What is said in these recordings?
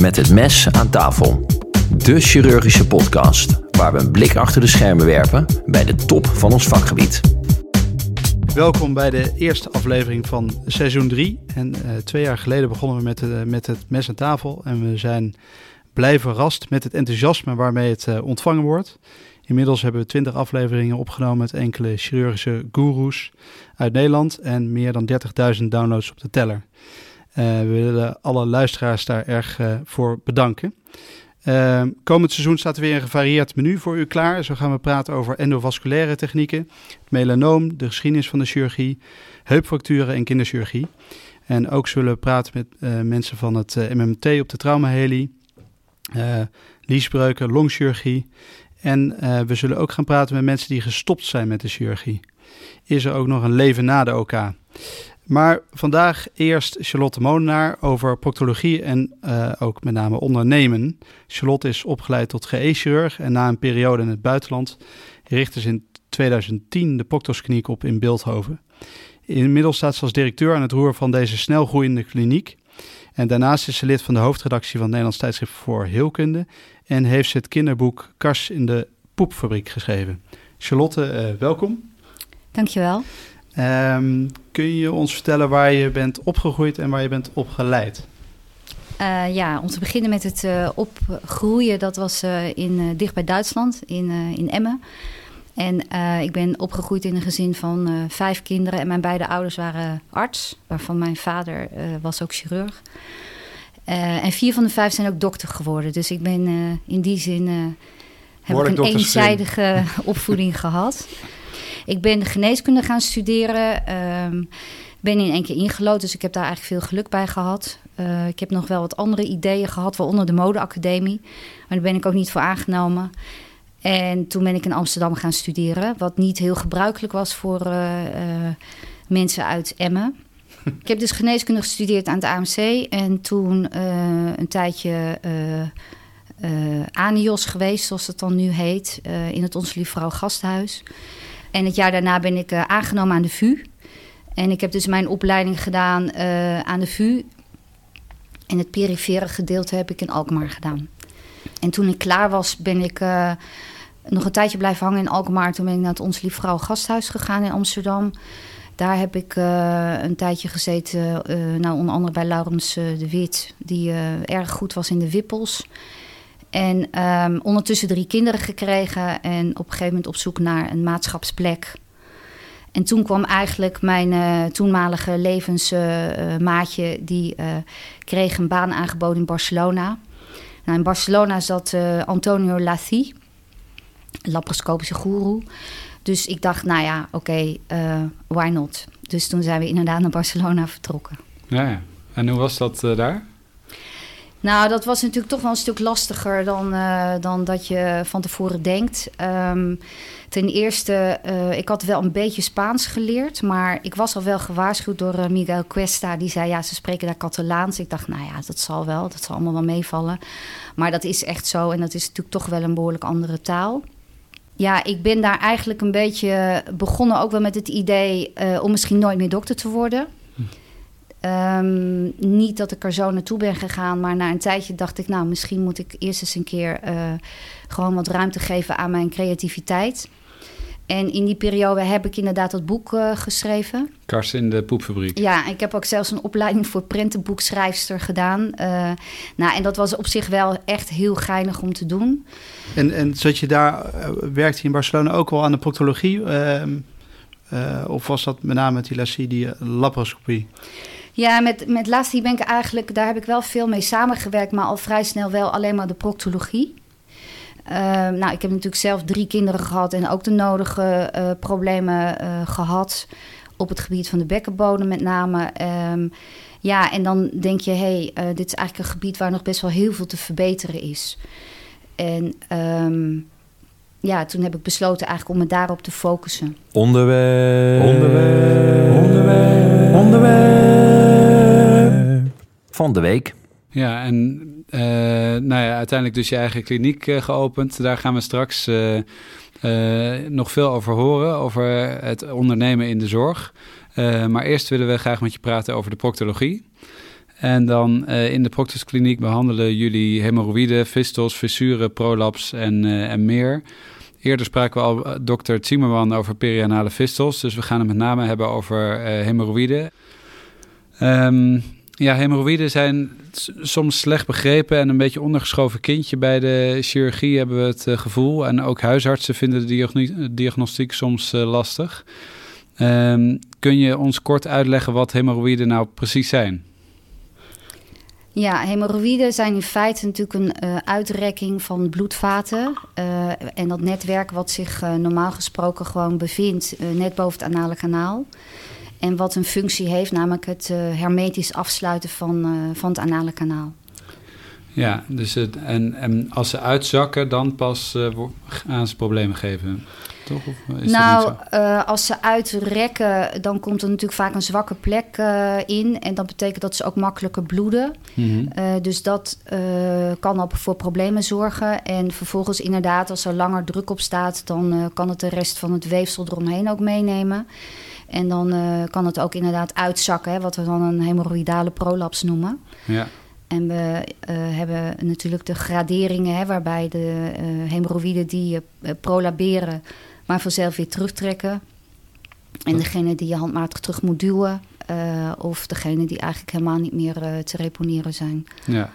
Met het mes aan tafel. De chirurgische podcast waar we een blik achter de schermen werpen bij de top van ons vakgebied. Welkom bij de eerste aflevering van seizoen 3. En uh, twee jaar geleden begonnen we met, uh, met het mes aan tafel. En we zijn blij verrast met het enthousiasme waarmee het uh, ontvangen wordt. Inmiddels hebben we 20 afleveringen opgenomen met enkele chirurgische goeroes uit Nederland en meer dan 30.000 downloads op de teller. Uh, we willen alle luisteraars daar erg uh, voor bedanken. Uh, komend seizoen staat er weer een gevarieerd menu voor u klaar. Zo gaan we praten over endovasculaire technieken, melanoom, de geschiedenis van de chirurgie, heupfracturen en kinderchirurgie. En ook zullen we praten met uh, mensen van het MMT op de traumaheli, liesbreuken, longchirurgie. En we zullen ook gaan praten met mensen die gestopt zijn met de chirurgie. Is er ook nog een leven na de OK? Maar vandaag eerst Charlotte Molenaar over proctologie en uh, ook met name ondernemen. Charlotte is opgeleid tot GE-chirurg en na een periode in het buitenland richtte ze in 2010 de proctoskliniek op in Beeldhoven. Inmiddels staat ze als directeur aan het roer van deze snelgroeiende kliniek. En daarnaast is ze lid van de hoofdredactie van het Nederlands Tijdschrift voor Heelkunde en heeft ze het kinderboek Kars in de Poepfabriek geschreven. Charlotte, uh, welkom. Dankjewel. Um, kun je ons vertellen waar je bent opgegroeid en waar je bent opgeleid? Uh, ja, om te beginnen met het uh, opgroeien, dat was uh, in, dicht bij Duitsland, in, in Emmen. En ik ben opgegroeid in een gezin van vijf kinderen en mijn beide ouders waren arts, waarvan mijn vader was ook chirurg. en vier van de vijf zijn ook dokter geworden. Dus ik ben in die zin heb ik een eenzijdige opvoeding gehad. Ik ben geneeskunde gaan studeren. Um, ben in één keer ingelood, dus ik heb daar eigenlijk veel geluk bij gehad. Uh, ik heb nog wel wat andere ideeën gehad, waaronder de modeacademie. Maar daar ben ik ook niet voor aangenomen. En toen ben ik in Amsterdam gaan studeren, wat niet heel gebruikelijk was voor uh, uh, mensen uit Emmen. ik heb dus geneeskunde gestudeerd aan het AMC en toen een tijdje ANIOS geweest, zoals het dan nu heet, in het Onze Lieve Vrouw Gasthuis. En het jaar daarna ben ik uh, aangenomen aan de VU. En ik heb dus mijn opleiding gedaan uh, aan de VU. En het perifere gedeelte heb ik in Alkmaar gedaan. En toen ik klaar was, ben ik uh, nog een tijdje blijven hangen in Alkmaar. Toen ben ik naar het Ons Lief Vrouw Gasthuis gegaan in Amsterdam. Daar heb ik een tijdje gezeten, nou, onder andere bij Laurens de Wit, die erg goed was in de wippels. En um, ondertussen drie kinderen gekregen en op een gegeven moment op zoek naar een maatschapsplek. En toen kwam eigenlijk mijn uh, toenmalige levensmaatje, uh, die uh, kreeg een baan aangeboden in Barcelona. Nou, in Barcelona zat Antonio Lathi, laparoscopische goeroe. Dus ik dacht, nou ja, oké, why not? Dus toen zijn we inderdaad naar Barcelona vertrokken. Ja. en hoe was dat daar? Nou, dat was natuurlijk toch wel een stuk lastiger dan, uh, dan dat je van tevoren denkt. Um, ten eerste, uh, ik had wel een beetje Spaans geleerd, maar ik was al wel gewaarschuwd door uh, Miguel Cuesta. Die zei, ja, ze spreken daar Catalaans. Ik dacht, nou ja, dat zal wel, dat zal allemaal wel meevallen. Maar dat is echt zo en dat is natuurlijk toch wel een behoorlijk andere taal. Ja, ik ben daar eigenlijk een beetje begonnen ook wel met het idee om misschien nooit meer dokter te worden. Um, niet dat ik er zo naartoe ben gegaan, maar na een tijdje dacht ik, nou, misschien moet ik eerst eens een keer uh, gewoon wat ruimte geven aan mijn creativiteit. En in die periode heb ik inderdaad dat boek uh, geschreven. Kars in de poepfabriek. Ja, ik heb ook zelfs een opleiding voor prentenboekschrijfster gedaan. Uh, nou, en dat was op zich wel echt heel geinig om te doen. En, en zat je daar, werkte je in Barcelona ook wel aan de proctologie? Ehm, of was dat met name met die laparoscopie? Ja, met, met Lassie ben ik eigenlijk, daar heb ik wel veel mee samengewerkt, maar al vrij snel wel alleen maar de proctologie. Uh, nou, ik heb natuurlijk zelf drie kinderen gehad en ook de nodige uh, problemen uh, gehad op het gebied van de bekkenbodem met name. Um, ja, en dan denk je, hé, hey, dit is eigenlijk een gebied waar nog best wel heel veel te verbeteren is. En um, ja, toen heb ik besloten eigenlijk om me daarop te focussen. Onderwerp. Onderwerp. Onderwerp. Onderwerp. Van de week. Ja, en uh, nou ja, uiteindelijk dus je eigen kliniek uh, geopend. Daar gaan we straks uh, nog veel over horen, over het ondernemen in de zorg. maar eerst willen we graag met je praten over de proctologie. En dan in de Proctus Kliniek behandelen jullie hemorroïden, fistels, fissuren, prolaps en, en meer. Eerder spraken we al dokter Zimmerman over perianale fistels. Dus we gaan het met name hebben over hemorroïden. Um, ja, hemorroïden zijn soms slecht begrepen en een beetje ondergeschoven kindje. Bij de chirurgie hebben we het uh, gevoel. En ook huisartsen vinden de diagnostiek soms uh, lastig. Um, kun je ons kort uitleggen wat hemorroïden nou precies zijn? Ja, hemorroïden zijn in feite natuurlijk een uh, uitrekking van bloedvaten. En dat netwerk wat zich normaal gesproken gewoon bevindt net boven het anale kanaal. En wat een functie heeft, namelijk het hermetisch afsluiten van, van het anale kanaal. Ja, dus het, en, en als ze uitzakken, dan pas gaan ze problemen geven toch? Of is nou, uh, als ze uitrekken, dan komt er natuurlijk vaak een zwakke plek uh, in. En dat betekent dat ze ook makkelijker bloeden. Mm -hmm. uh, dus dat kan ook voor problemen zorgen. En vervolgens inderdaad, als er langer druk op staat... dan kan het de rest van het weefsel eromheen ook meenemen. En dan kan het ook inderdaad uitzakken, hè, wat we dan een hemorrhoïdale prolaps noemen. Ja. En we uh, hebben natuurlijk de graderingen, hè, waarbij de uh, hemorroïden die uh, prolaberen maar vanzelf weer terugtrekken. En degene die je handmatig terug moet duwen, uh, of degene die eigenlijk helemaal niet meer uh, te reponeren zijn. Ja,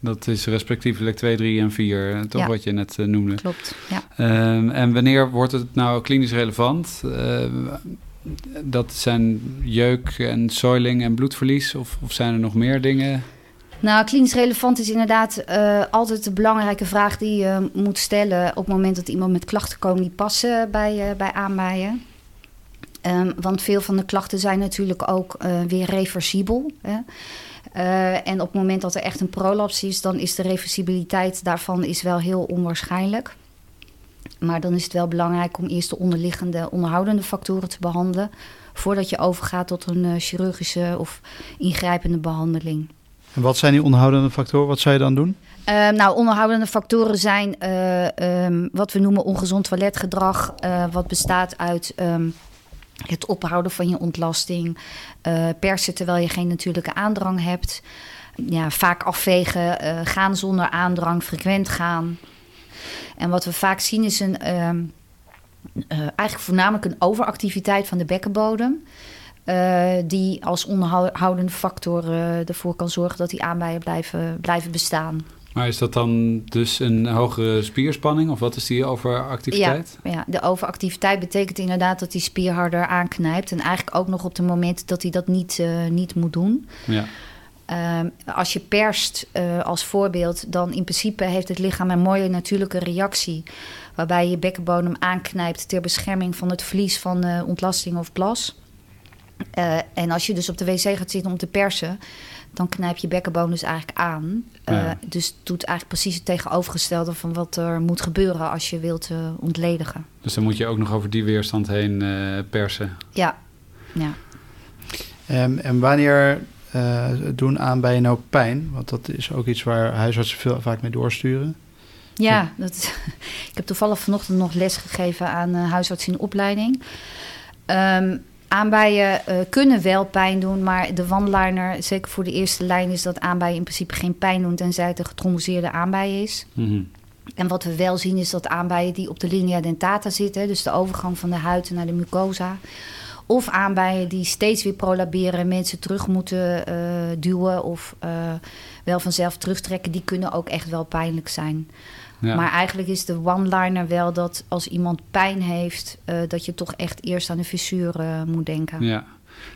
dat is respectievelijk 2, 3 en 4, eh, toch ja. wat je net uh, noemde. Klopt, ja. Uh, en wanneer wordt het nou klinisch relevant? Dat zijn jeuk en soiling en bloedverlies, of, of zijn er nog meer dingen? Nou, klinisch relevant is inderdaad uh, altijd de belangrijke vraag die je moet stellen op het moment dat iemand met klachten komt die passen bij, uh, bij. Um, want veel van de klachten zijn natuurlijk ook uh, weer reversibel. Hè? en op het moment dat er echt een prolaps is, dan is de reversibiliteit daarvan is wel heel onwaarschijnlijk. Maar dan is het wel belangrijk om eerst de onderliggende onderhoudende factoren te behandelen. voordat je overgaat tot een chirurgische of ingrijpende behandeling. En wat zijn die onderhoudende factoren? Wat zou je dan doen? Uh, nou, onderhoudende factoren zijn uh, um, wat we noemen ongezond toiletgedrag. Uh, wat bestaat uit um, het ophouden van je ontlasting. persen terwijl je geen natuurlijke aandrang hebt. Ja, vaak afvegen, gaan zonder aandrang, frequent gaan. En wat we vaak zien is een, um, eigenlijk voornamelijk een overactiviteit van de bekkenbodem. Uh, die als onderhoudende factor uh, ervoor kan zorgen dat die aanbijen blijven, blijven bestaan. Maar is dat dan dus een hogere spierspanning of wat is die overactiviteit? Ja, ja, de overactiviteit betekent inderdaad dat die spier harder aanknijpt. En eigenlijk ook nog op het moment dat hij dat niet, uh, niet moet doen. Ja. Uh, als je perst als voorbeeld, dan in principe heeft het lichaam een mooie natuurlijke reactie. Waarbij je bekkenbodem aanknijpt ter bescherming van het verlies van ontlasting of plas. Uh, en als je dus op de wc gaat zitten om te persen, dan knijp je bekkenboom dus eigenlijk aan. Uh, ja. Dus het doet eigenlijk precies het tegenovergestelde van wat er moet gebeuren als je wilt uh, ontledigen. Dus dan moet je ook nog over die weerstand heen persen. Ja, ja. Um, en wanneer doen aanbijen nou pijn? Want dat is ook iets waar huisartsen veel, vaak mee doorsturen. Ja, dat, ik heb toevallig vanochtend nog les gegeven aan huisartsen in opleiding. Um, Aanbijen uh, kunnen wel pijn doen, maar de one-liner, zeker voor de eerste lijn, is dat aanbijen in principe geen pijn doen tenzij het een getromboseerde aanbij is. Mm -hmm. En wat we wel zien is dat aanbijen die op de linea dentata zitten, dus de overgang van de huid naar de mucosa, of aanbijen die steeds weer prolaberen en mensen terug moeten uh, duwen of uh, wel vanzelf terugtrekken, die kunnen ook echt wel pijnlijk zijn. Ja. Maar eigenlijk is de one-liner wel dat als iemand pijn heeft, uh, dat je toch echt eerst aan de fissuur moet denken. Ja,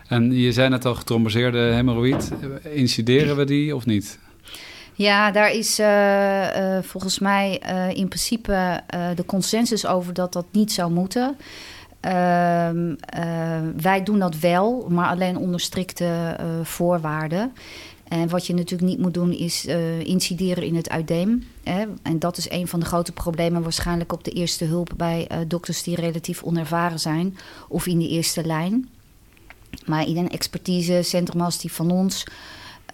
en je zei net al getromboseerde hemorroïd. Incideren we die of niet? Ja, daar is volgens mij in principe de consensus over dat dat niet zou moeten. Ehm, wij doen dat wel, maar alleen onder strikte voorwaarden. En wat je natuurlijk niet moet doen is uh, incideren in het uiteem. Hè? En dat is een van de grote problemen waarschijnlijk op de eerste hulp bij dokters die relatief onervaren zijn of in de eerste lijn. Maar in een expertisecentrum als die van ons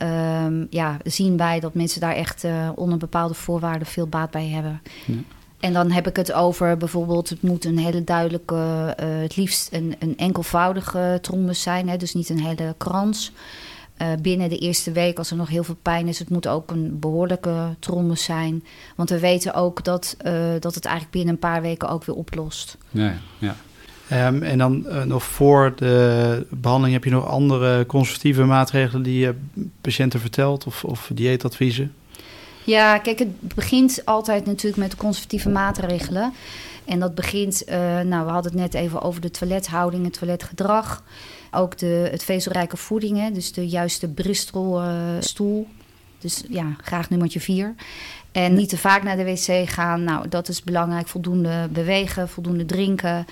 um, ja, zien wij dat mensen daar echt onder bepaalde voorwaarden veel baat bij hebben. Ja. En dan heb ik het over bijvoorbeeld, het moet een hele duidelijke, het liefst een, een enkelvoudige trombus zijn, hè? dus niet een hele krans. Uh, binnen de eerste week, als er nog heel veel pijn is, het moet ook een behoorlijke trombus zijn. Want we weten ook dat, uh, dat het eigenlijk binnen een paar weken ook weer oplost. Ja, ja. Um, en dan uh, nog voor de behandeling heb je nog andere conservatieve maatregelen die je patiënten vertelt of, of dieetadviezen? Ja, kijk, het begint altijd natuurlijk met conservatieve maatregelen. En dat begint, uh, nou, we hadden het net even over de toilethouding, het toiletgedrag. Ook de, het vezelrijke voedingen, dus de juiste Bristol-stoel. Dus ja, graag nummertje vier. En niet te vaak naar de wc gaan. Nou, dat is belangrijk. Voldoende bewegen, voldoende drinken.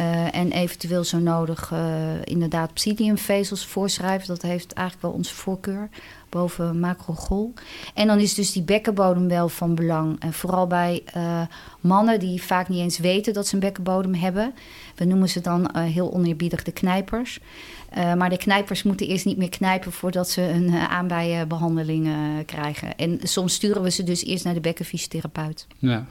Uh, en eventueel zo nodig uh, inderdaad psylliumvezels voorschrijven. Dat heeft eigenlijk wel onze voorkeur boven macrogol. En dan is dus die bekkenbodem wel van belang. En vooral bij uh, mannen die vaak niet eens weten dat ze een bekkenbodem hebben. We noemen ze dan heel oneerbiedig de knijpers. maar de knijpers moeten eerst niet meer knijpen voordat ze een aanbijenbehandeling krijgen. En soms sturen we ze dus eerst naar de bekkenfysiotherapeut. Ja,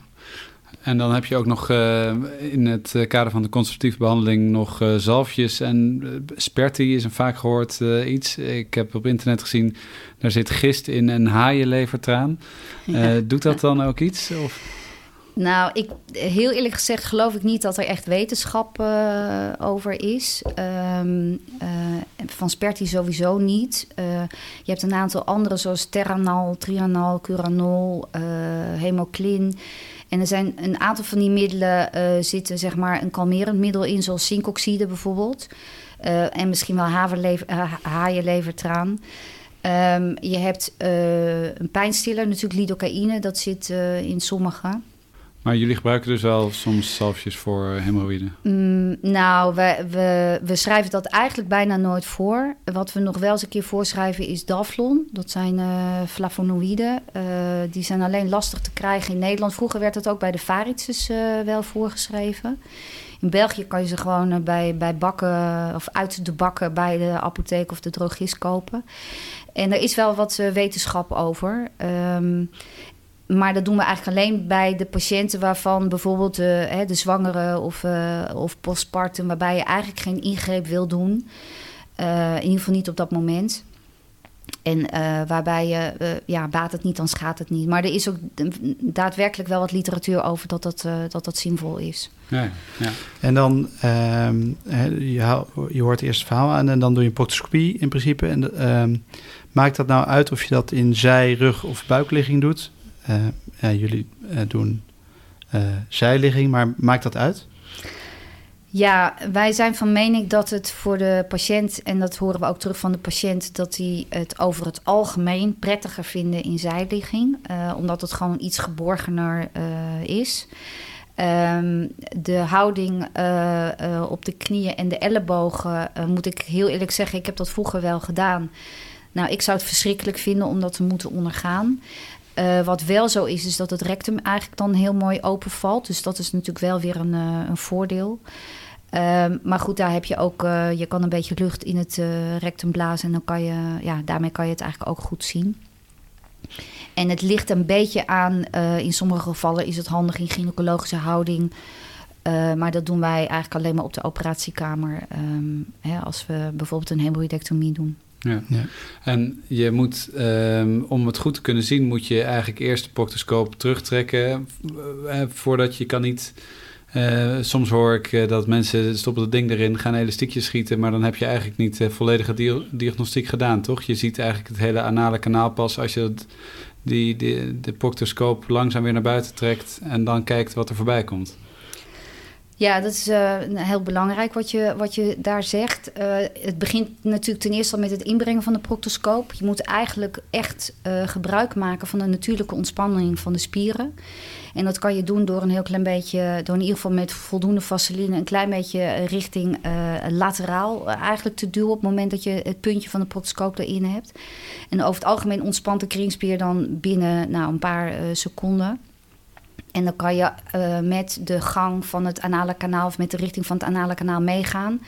en dan heb je ook nog uh, in het kader van de conservatieve behandeling nog uh, zalfjes. En uh, sperti is een vaak gehoord iets. Ik heb op internet gezien, daar zit gist in en haaienlevertraan. Ja. doet dat dan ook iets? Of? Nou, ik, heel eerlijk gezegd geloof ik niet dat er echt wetenschap over is. Um, van sperti sowieso niet. je hebt een aantal andere zoals terranal, trianal, curanol, hemoclin... En er zijn een aantal van die middelen uh, zitten zeg maar een kalmerend middel in, zoals zinkoxide bijvoorbeeld. Uh, en misschien wel haaienlevertraan. Um, je hebt een pijnstiller, natuurlijk lidocaïne, dat zit in sommige. Maar jullie gebruiken dus wel soms zalfjes voor hemorroïden? Mm, nou, we, we, we schrijven dat eigenlijk bijna nooit voor. Wat we nog wel eens een keer voorschrijven is Daflon. Dat zijn uh, flavonoïden. Uh, die zijn alleen lastig te krijgen in Nederland. Vroeger werd dat ook bij de uh, wel voorgeschreven. In België kan je ze gewoon bij, bij bakken of uit de bakken bij de apotheek of de drogist kopen. En er is wel wat wetenschap over. Um, maar dat doen we eigenlijk alleen bij de patiënten waarvan bijvoorbeeld de, hè, de zwangere of, uh, of postpartum, waarbij je eigenlijk geen ingreep wil doen. Uh, in ieder geval niet op dat moment. En uh, waarbij je, ja, baat het niet, dan schaadt het niet. Maar er is ook daadwerkelijk wel wat literatuur over dat dat, dat, dat zinvol is. Ja, ja. En dan, um, je, je hoort eerst het verhaal aan en dan doe je een proctoscopie in principe. En um, maakt dat nou uit of je dat in zij, rug of buikligging doet? Uh, ja, jullie uh, doen uh, zijligging, maar maakt dat uit? Ja, wij zijn van mening dat het voor de patiënt, en dat horen we ook terug van de patiënt, dat die het over het algemeen prettiger vinden in zijligging, omdat het gewoon iets geborgener is. Um, de houding uh, uh, op de knieën en de ellebogen, uh, moet ik heel eerlijk zeggen, ik heb dat vroeger wel gedaan. Nou, ik zou het verschrikkelijk vinden om dat te moeten ondergaan. Uh, wat wel zo is, is dat het rectum eigenlijk dan heel mooi open valt. Dus dat is natuurlijk wel weer een, uh, een voordeel. Uh, maar goed, daar heb je ook, uh, je kan een beetje lucht in het rectum blazen en dan kan je, ja, daarmee kan je het eigenlijk ook goed zien. En het ligt een beetje aan, in sommige gevallen is het handig in gynaecologische houding. maar dat doen wij eigenlijk alleen maar op de operatiekamer um, hè, als we bijvoorbeeld een hemorrhoidectomie doen. Ja. ja. En je moet, um, om het goed te kunnen zien, moet je eigenlijk eerst de proctoscoop terugtrekken. Uh, voordat je kan niet. Uh, soms hoor ik uh, dat mensen stoppen het ding erin, gaan elastiekjes schieten, maar dan heb je eigenlijk niet volledige di diagnostiek gedaan, toch? Je ziet eigenlijk het hele anale kanaal pas als je die, de proctoscoop langzaam weer naar buiten trekt en dan kijkt wat er voorbij komt. Ja, dat is uh, heel belangrijk wat je, wat je daar zegt. Uh, het begint natuurlijk ten eerste al met het inbrengen van de proctoscoop. Je moet eigenlijk echt uh, gebruik maken van de natuurlijke ontspanning van de spieren. En dat kan je doen door een heel klein beetje, door in ieder geval met voldoende vaseline, een klein beetje richting lateraal eigenlijk te duwen op het moment dat je het puntje van de proctoscoop erin hebt. En over het algemeen ontspant de kringspier dan binnen nou, een paar seconden. En dan kan je uh, met de gang van het anale kanaal of met de richting van het anale kanaal meegaan.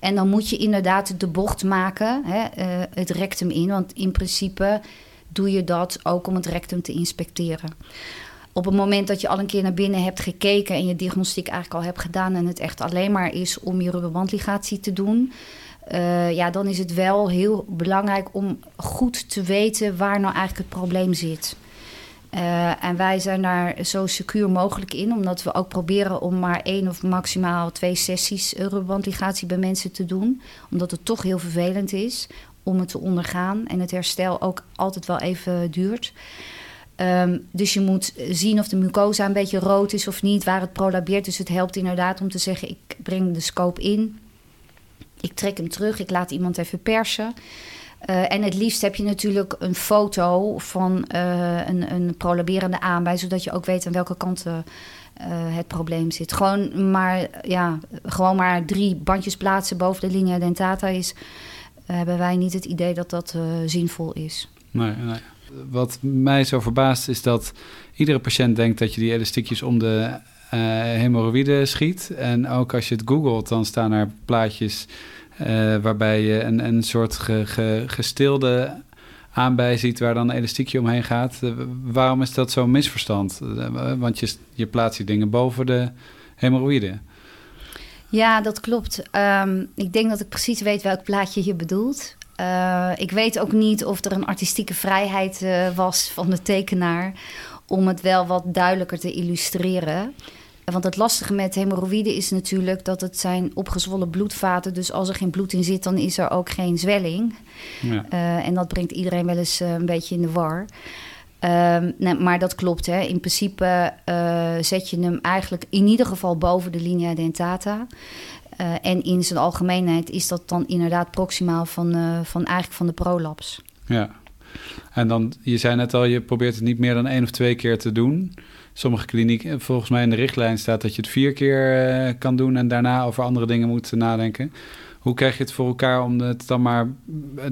En dan moet je inderdaad de bocht maken, hè, uh, het rectum in. Want in principe doe je dat ook om het rectum te inspecteren. Op het moment dat je al een keer naar binnen hebt gekeken en je diagnostiek eigenlijk al hebt gedaan en het echt alleen maar is om je rubberbandligatie te doen, ja, dan is het wel heel belangrijk om goed te weten waar nou eigenlijk het probleem zit. Uh, en wij zijn daar zo secuur mogelijk in, omdat we ook proberen om maar één of maximaal twee sessies rubberbandligatie bij mensen te doen. Omdat het toch heel vervelend is om het te ondergaan en het herstel ook altijd wel even duurt. Um, dus je moet zien of de mucosa een beetje rood is of niet, waar het prolabeert. Dus het helpt inderdaad om te zeggen: ik breng de scope in, ik trek hem terug, ik laat iemand even persen. Uh, en het liefst heb je natuurlijk een foto van uh, een, een prolaberende zodat je ook weet aan welke kant uh, het probleem zit. Gewoon maar, ja, gewoon maar drie bandjes plaatsen boven de linea dentata is, hebben wij niet het idee dat dat zinvol is. Nee, nee. Wat mij zo verbaast is dat iedere patiënt denkt dat je die elastiekjes om de hemorroïden schiet. En ook als je het googelt, dan staan er plaatjes waarbij je een, een soort ge, ge, gestilde aanbij ziet waar dan een elastiekje omheen gaat. Uh, waarom is dat zo'n misverstand? Uh, want je, je plaatst die dingen boven de hemorroïden. Ja, dat klopt. Um, ik denk dat ik precies weet welk plaatje je bedoelt. ik weet ook niet of er een artistieke vrijheid was van de tekenaar om het wel wat duidelijker te illustreren. Want het lastige met hemorroïden is natuurlijk dat het zijn opgezwollen bloedvaten. Dus als er geen bloed in zit, dan is er ook geen zwelling. Ja. Uh, en dat brengt iedereen wel eens uh, een beetje in de war. Uh, nee, maar dat klopt. Hè. In principe uh, zet je hem eigenlijk in ieder geval boven de linea dentata. en in zijn algemeenheid is dat dan inderdaad proximaal van, van eigenlijk van de prolaps. Ja, en dan, je zei net al, je probeert het niet meer dan één of twee keer te doen sommige klinieken, volgens mij in de richtlijn staat dat je het vier keer uh, kan doen en daarna over andere dingen moet nadenken. Hoe krijg je het voor elkaar om het dan maar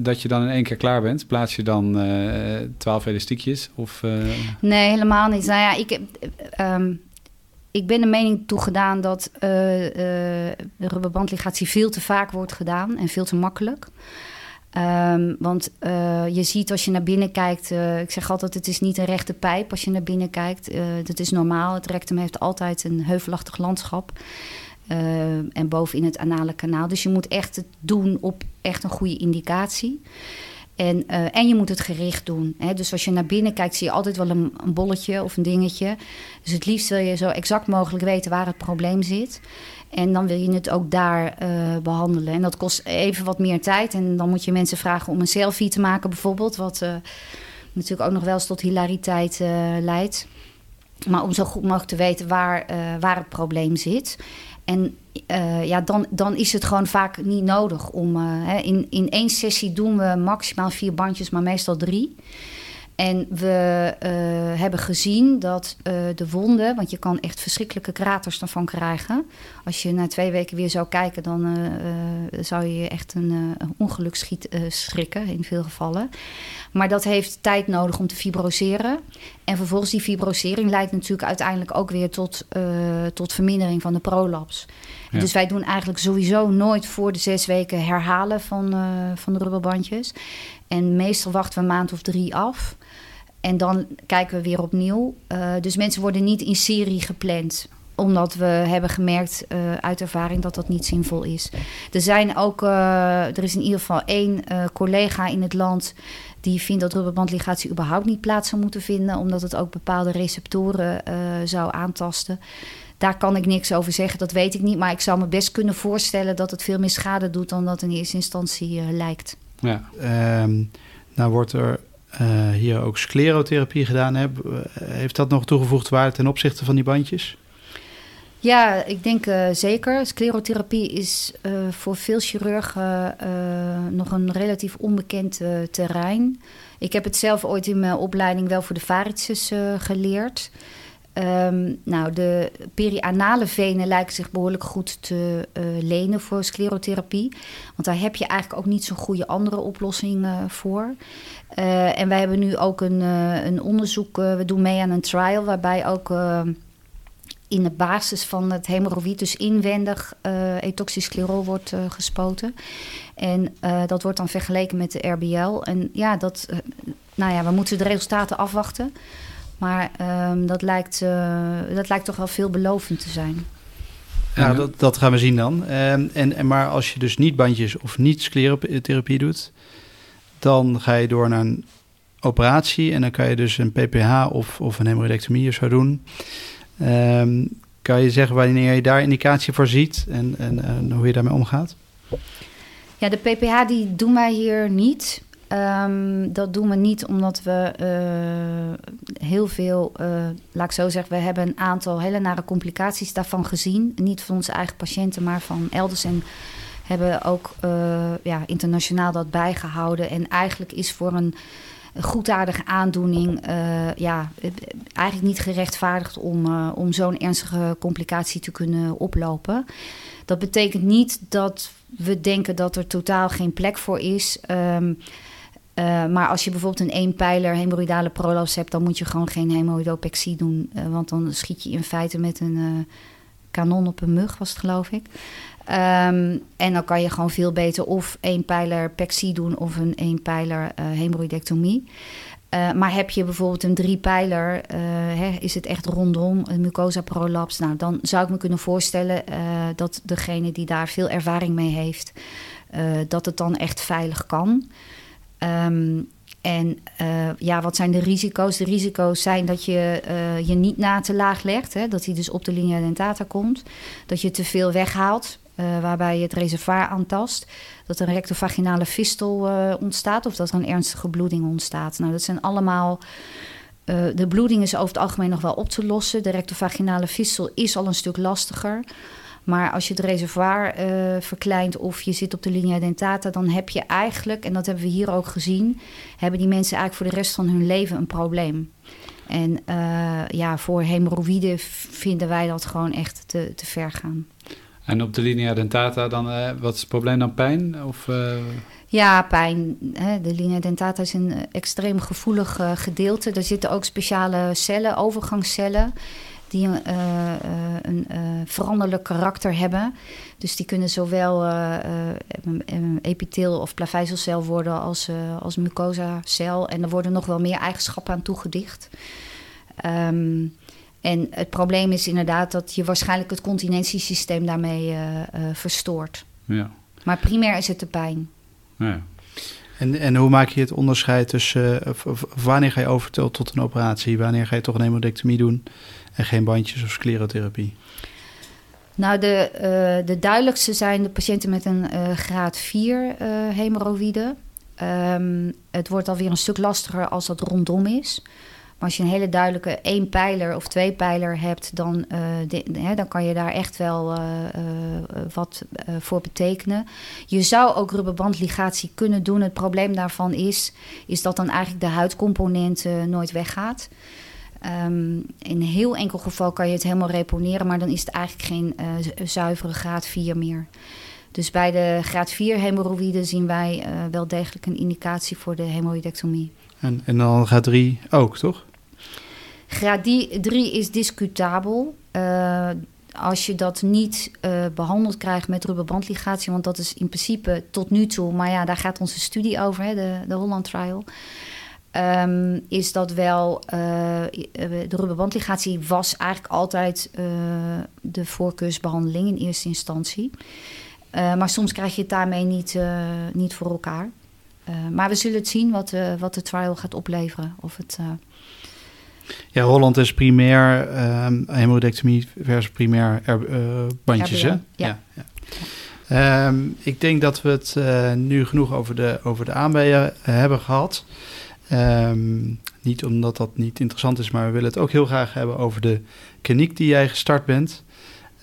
dat je dan in één keer klaar bent? Plaats je dan uh, twaalf elastiekjes? Of, uh... Nee, helemaal niet. Nou ja, ik, um, ik ben de mening toegedaan dat de rubberbandligatie veel te vaak wordt gedaan en veel te makkelijk. Um, want uh, je ziet als je naar binnen kijkt, uh, ik zeg altijd: het is niet een rechte pijp als je naar binnen kijkt. Uh, dat is normaal. Het rectum heeft altijd een heuvelachtig landschap. en bovenin het anale kanaal. Dus je moet echt het doen op echt een goede indicatie. En, en je moet het gericht doen. Hè? Dus als je naar binnen kijkt, zie je altijd wel een, een, bolletje of een dingetje. Dus het liefst wil je zo exact mogelijk weten waar het probleem zit. En dan wil je het ook daar uh, behandelen. En dat kost even wat meer tijd. En dan moet je mensen vragen om een selfie te maken, bijvoorbeeld. Wat uh, natuurlijk ook nog wel eens tot hilariteit leidt. Maar om zo goed mogelijk te weten waar, waar het probleem zit. En ja, dan, dan is het gewoon vaak niet nodig om. In, in één sessie doen we maximaal vier bandjes, maar meestal drie. En we uh, hebben gezien dat de wonden, want je kan echt verschrikkelijke kraters ervan krijgen. Als je na twee weken weer zou kijken, dan zou je echt een, ongeluk schiet, schrikken in veel gevallen. Maar dat heeft tijd nodig om te fibroseren. En vervolgens die fibrosering leidt natuurlijk uiteindelijk ook weer tot, tot vermindering van de prolaps. Dus wij doen eigenlijk sowieso nooit voor de zes weken herhalen van, van de rubberbandjes. En meestal wachten we een maand of drie af. En dan kijken we weer opnieuw. Uh, dus mensen worden niet in serie gepland omdat we hebben gemerkt uh, uit ervaring dat dat niet zinvol is. Er zijn ook, uh, er is in ieder geval één collega in het land die vindt dat rubberbandligatie überhaupt niet plaats zou moeten vinden, omdat het ook bepaalde receptoren zou aantasten. Daar kan ik niks over zeggen, dat weet ik niet. Maar ik zou me best kunnen voorstellen dat het veel meer schade doet dan dat in eerste instantie lijkt. Ja. Um, nou wordt er uh, hier ook sclerotherapie gedaan. Hè? Heeft dat nog toegevoegde waarde ten opzichte van die bandjes? Ja, ik denk uh, zeker. Sclerotherapie is uh, voor veel chirurgen uh, nog een relatief onbekend terrein. Ik heb het zelf ooit in mijn opleiding wel voor de varices geleerd. Um, nou, de perianale venen lijken zich behoorlijk goed te uh, lenen voor sclerotherapie. Want daar heb je eigenlijk ook niet zo'n goede andere oplossing uh, voor. Uh, en wij hebben nu ook een, een onderzoek, we doen mee aan een trial, waarbij ook in de basis van het hemorroïd, dus inwendig, etoxysclerol wordt gespoten. En dat wordt dan vergeleken met de RBL. En ja, dat, nou ja, we moeten de resultaten afwachten. Maar um, dat, lijkt, uh, dat lijkt toch wel veelbelovend te zijn. Ja, dat, dat gaan we zien dan. En, en, en, maar als je dus niet bandjes of niet sclerotherapie doet, dan ga je door naar een operatie en dan kan je dus een PPH of, of een hemorrhoidectomie of zo doen. Um, kan je zeggen wanneer je daar indicatie voor ziet en, en, en hoe je daarmee omgaat? Ja, de PPH die doen wij hier niet. Um, dat doen we niet omdat we uh, heel veel, uh, laat ik zo zeggen, we hebben een aantal hele nare complicaties daarvan gezien. Niet van onze eigen patiënten, maar van elders. En hebben ook uh, ja, internationaal dat bijgehouden. En eigenlijk is voor een goedaardige aandoening ja, eigenlijk niet gerechtvaardigd om, om zo'n ernstige complicatie te kunnen oplopen. Dat betekent niet dat we denken dat er totaal geen plek voor is. Um, uh, maar als je bijvoorbeeld een eenpijler hemorrhoidale prolaps hebt, dan moet je gewoon geen hemorrhoidopexie doen. Uh, want dan schiet je in feite met een uh, kanon op een mug, was het geloof ik. Um, en dan kan je gewoon veel beter of eenpijler pexie doen of een eenpijler hemorrhoidectomie. maar heb je bijvoorbeeld een driepijler, hè, is het echt rondom een mucosa prolaps? Nou, dan zou ik me kunnen voorstellen dat degene die daar veel ervaring mee heeft, dat het dan echt veilig kan. Um, en uh, ja, wat zijn de risico's? De risico's zijn dat je uh, je niet na te laag legt, hè, dat hij dus op de linea dentata komt. Dat je te veel weghaalt, uh, waarbij je het reservoir aantast. Dat een rectovaginale fistel ontstaat of dat er een ernstige bloeding ontstaat. Nou, dat zijn allemaal. de bloeding is over het algemeen nog wel op te lossen. De rectovaginale fistel is al een stuk lastiger. Maar als je het reservoir uh, verkleint of je zit op de linea dentata, dan heb je eigenlijk, en dat hebben we hier ook gezien, hebben die mensen eigenlijk voor de rest van hun leven een probleem. En uh, ja, voor hemorroïden vinden wij dat gewoon echt te, te ver gaan. En op de linea dentata dan, uh, wat is het probleem dan? Pijn? Of, Ja, pijn. Hè. De linea dentata is een extreem gevoelig gedeelte. Er zitten ook speciale cellen, overgangscellen die een, uh, een uh, veranderlijk karakter hebben. Dus die kunnen zowel een epitheel of plavezelcel worden als, als mucosa-cel. En er worden nog wel meer eigenschappen aan toegedicht. Um, en het probleem is inderdaad dat je waarschijnlijk het continentiesysteem daarmee verstoort. Ja. Maar primair is het de pijn. Ja. En, en hoe maak je het onderscheid tussen wanneer ga je over tot een operatie, wanneer ga je toch een hemodectomie doen en geen bandjes of sclerotherapie? Nou, de, uh, de duidelijkste zijn de patiënten met een uh, graad 4 uh, hemorroïde. Um, het wordt alweer een stuk lastiger als dat rondom is. Maar als je een hele duidelijke één pijler of twee pijler hebt, dan, hè, dan kan je daar echt wel wat voor betekenen. Je zou ook rubberbandligatie kunnen doen. Het probleem daarvan is, is dat dan eigenlijk de huidcomponent nooit weggaat. Um, in een heel enkel geval kan je het helemaal reponeren, maar dan is het eigenlijk geen uh, zuivere graad 4 meer. Dus bij de graad 4 hemorroïden zien wij uh, wel degelijk een indicatie voor de hemorroïdectomie. En, en dan graad 3 ook, toch? Graad 3 is discutabel. Uh, als je dat niet uh, behandeld krijgt met rubberbandligatie, want dat is in principe tot nu toe, maar ja, daar gaat onze studie over, hè, de, de Holland Trial. Um, is dat wel. Uh, de rubberbandligatie was eigenlijk altijd uh, de voorkeursbehandeling in eerste instantie. Uh, maar soms krijg je het daarmee niet, niet voor elkaar. maar we zullen het zien wat, wat de trial gaat opleveren. Of het, ja, Holland is primair um, hemodectomie versus primair bandjes, hè? Ja. ja. ja. Um, ik denk dat we het nu genoeg over de, over de aanbijen hebben gehad. Um, niet omdat dat niet interessant is, maar we willen het ook heel graag hebben over de kliniek die jij gestart bent.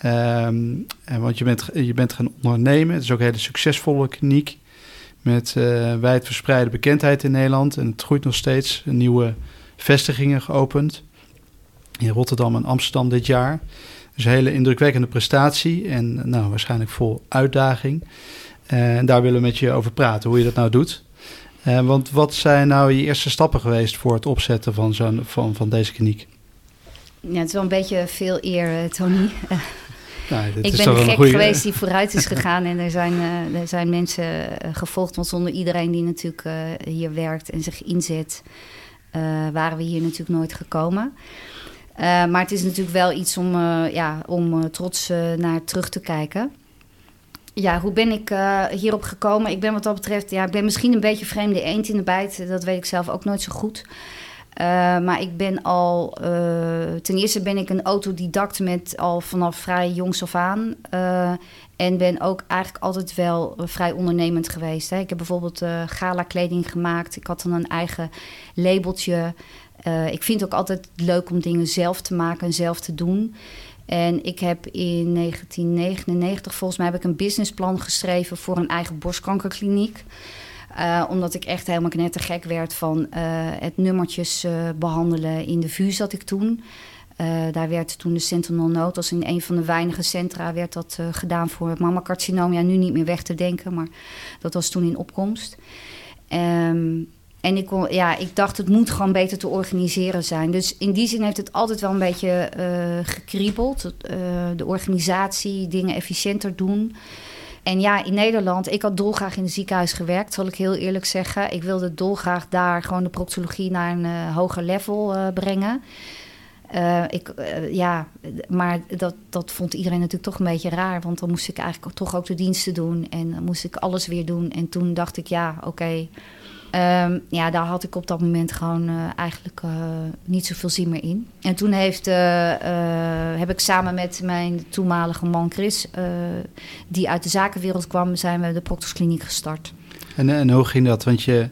Um, en want je bent, je bent gaan ondernemen. Het is ook een hele succesvolle kliniek. Met uh, wijdverspreide bekendheid in Nederland. En het groeit nog steeds. Nieuwe vestigingen geopend. In Rotterdam en Amsterdam dit jaar. Dus een hele indrukwekkende prestatie. En nou, waarschijnlijk vol uitdaging. Uh, en daar willen we met je over praten. Hoe je dat nou doet. Uh, want wat zijn nou je eerste stappen geweest voor het opzetten van, zo'n, van, van deze kliniek? Ja, het is wel een beetje veel eer, eh, Tony. Nou, ik ben de gek goeie... geweest die vooruit is gegaan en er zijn, uh, er zijn mensen gevolgd. Want zonder iedereen die natuurlijk uh, hier werkt en zich inzet, waren we hier natuurlijk nooit gekomen. maar het is natuurlijk wel iets om, ja, om trots naar terug te kijken. Ja, hoe ben ik hierop gekomen? Ik ben wat dat betreft, ja, ik ben misschien een beetje vreemde eend in de bijt. Dat weet ik zelf ook nooit zo goed. maar ik ben al, ten eerste ben ik een autodidact met al vanaf vrij jongs af aan. En ben ook eigenlijk altijd wel eh, vrij ondernemend geweest. Hè. Ik heb bijvoorbeeld gala kleding gemaakt. Ik had dan een eigen labeltje. Ik vind het ook altijd leuk om dingen zelf te maken en zelf te doen. En ik heb in 1999, volgens mij, heb ik een businessplan geschreven voor een eigen borstkankerkliniek. Uh, omdat ik echt helemaal net te gek werd van het nummertjes behandelen in de VU zat ik toen. Daar werd toen de Sentinel Note, als in een van de weinige centra, werd dat gedaan voor mammacarcinoom. Ja, nu niet meer weg te denken, maar dat was toen in opkomst. Um, en ik, ja, ik dacht, het moet gewoon beter te organiseren zijn. Dus in die zin heeft het altijd wel een beetje uh, gekriebeld. de organisatie, dingen efficiënter doen. En ja, in Nederland, ik had dolgraag in het ziekenhuis gewerkt, zal ik heel eerlijk zeggen. Ik wilde dolgraag daar gewoon de proctologie naar een hoger level brengen. Ik, ja, maar dat, dat vond iedereen natuurlijk toch een beetje raar. Want dan moest ik eigenlijk toch ook de diensten doen. En dan moest ik alles weer doen. En toen dacht ik, ja, oké. Um, ja, daar had ik op dat moment gewoon uh, eigenlijk niet zoveel zin meer in. En toen heeft, heb ik samen met mijn toenmalige man Chris, die uit de zakenwereld kwam, zijn we de Proctoskliniek gestart. En, en hoe ging dat? Want je,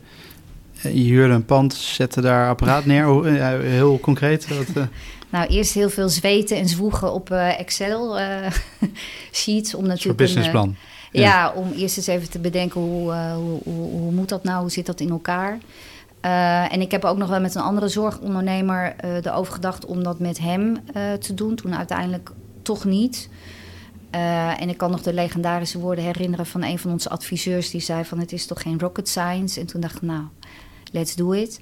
je huurde een pand, zette daar apparaat neer. Heel concreet. Wat, uh... Nou, eerst heel veel zweten en zwoegen op uh, Excel uh, sheets. Om natuurlijk een businessplan. Ja. om eerst eens even te bedenken hoe, hoe, hoe, hoe, moet dat nou? Hoe zit dat in elkaar? en ik heb ook nog wel met een andere zorgondernemer erover gedacht om dat met hem te doen. Toen uiteindelijk toch niet. en ik kan nog de legendarische woorden herinneren van een van onze adviseurs. Die zei van het is toch geen rocket science? En toen dacht ik nou, let's do it.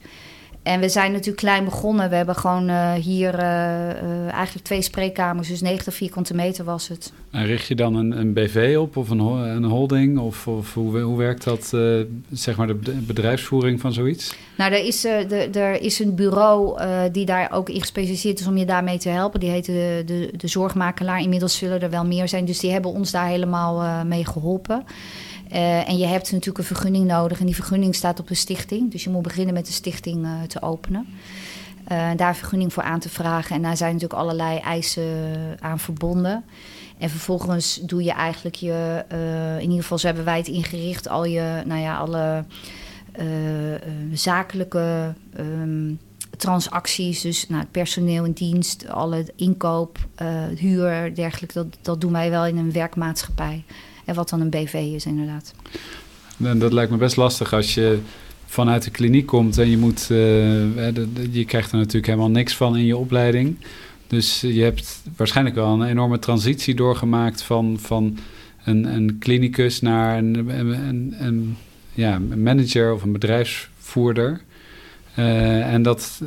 En we zijn natuurlijk klein begonnen. We hebben gewoon uh, hier uh, uh, eigenlijk twee spreekkamers, dus 90 vierkante meter was het. En richt je dan een, een BV op of een, een holding? Of, of hoe, hoe werkt dat, zeg maar, de bedrijfsvoering van zoiets? Nou, er is, de, er is een bureau die daar ook in gespecialiseerd is om je daarmee te helpen. Die heet de, de, de Zorgmakelaar. Inmiddels zullen er wel meer zijn, dus die hebben ons daar helemaal mee geholpen. Uh, en je hebt natuurlijk een vergunning nodig en die vergunning staat op de stichting. Dus je moet beginnen met de stichting uh, te openen. Uh, daar vergunning voor aan te vragen. En daar zijn natuurlijk allerlei eisen aan verbonden. En vervolgens doe je eigenlijk je, in ieder geval zo hebben wij het ingericht, al je, nou ja, alle zakelijke um, transacties, dus nou, personeel in dienst, alle inkoop, huur, dergelijke, dat, dat doen wij wel in een werkmaatschappij. En wat dan een BV is, inderdaad. En dat lijkt me best lastig als je vanuit de kliniek komt en je moet. Uh, je krijgt er natuurlijk helemaal niks van in je opleiding. Dus je hebt waarschijnlijk wel een enorme transitie doorgemaakt van, van een, een klinicus naar een, een, een, ja, manager of een bedrijfsvoerder. Uh, en dat.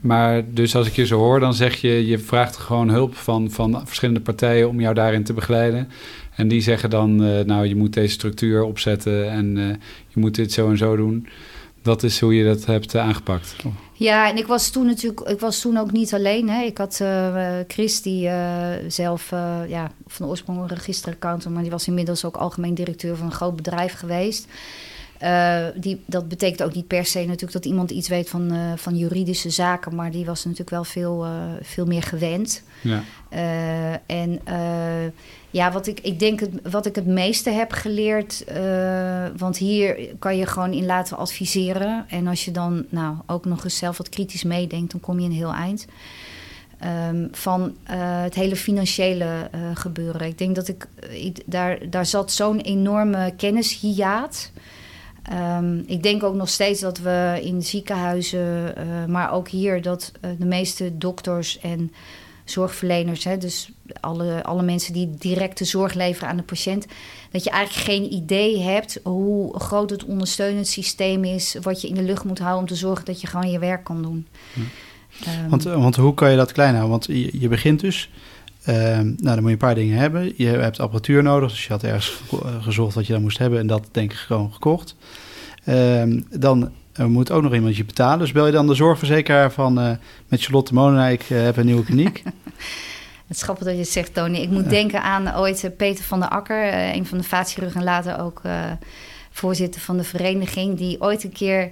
Maar dus als ik je zo hoor, dan zeg je, je vraagt gewoon hulp van, van verschillende partijen om jou daarin te begeleiden. En die zeggen dan, uh, nou, je moet deze structuur opzetten en uh, je moet dit zo en zo doen. Dat is hoe je dat hebt uh, aangepakt. Ja, en ik was toen natuurlijk, ik was toen ook niet alleen. Hè. Ik had Chris, die zelf ja, van oorsprong een registeraccountant, maar die was inmiddels ook algemeen directeur van een groot bedrijf geweest. Uh, die, dat betekent ook niet per se natuurlijk dat iemand iets weet van, uh, van juridische zaken, maar die was natuurlijk wel veel, uh, veel meer gewend. Ja. en ja, wat ik, ik denk het, wat ik het meeste heb geleerd, want hier kan je gewoon in laten adviseren. En als je dan nou, ook nog eens zelf wat kritisch meedenkt, dan kom je een heel eind. Um, van het hele financiële gebeuren. Ik denk dat ik, ik daar, daar zat zo'n enorme kennishiaat. Um, ik denk ook nog steeds dat we in ziekenhuizen, uh, maar ook hier, dat uh, de meeste dokters en zorgverleners, hè, dus alle, alle mensen die directe zorg leveren aan de patiënt, dat je eigenlijk geen idee hebt hoe groot het ondersteunend systeem is, wat je in de lucht moet houden om te zorgen dat je gewoon je werk kan doen. Um, want, want hoe kan je dat klein houden? Want je, je begint dus. Um, nou, dan moet je een paar dingen hebben. Je hebt apparatuur nodig, dus je had ergens gezocht wat je dan moest hebben en dat denk ik gewoon gekocht. Um, dan er moet ook nog iemand je betalen. Dus bel je dan de zorgverzekeraar van uh, met Charlotte Molenaar, ik heb een nieuwe kliniek. Het is grappig dat je het zegt, Tony. Ik moet denken aan ooit Peter van der Akker, een van de vaatchirurgen en later ook voorzitter van de vereniging, die ooit een keer,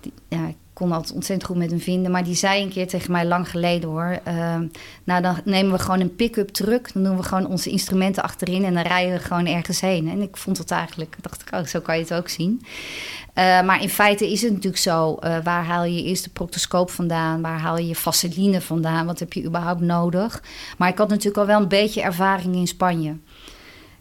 die, ja, kon altijd ontzettend goed met hem vinden, maar die zei een keer tegen mij lang geleden hoor, uh, nou dan nemen we gewoon een pick-up truck, dan doen we gewoon onze instrumenten achterin en dan rijden we gewoon ergens heen. En ik vond het eigenlijk, dacht ik, oh, zo kan je het ook zien. Uh, maar in feite is het natuurlijk zo, uh, waar haal je eerst de proctoscoop vandaan, waar haal je je vaseline vandaan, wat heb je überhaupt nodig? Maar ik had natuurlijk al wel een beetje ervaring in Spanje.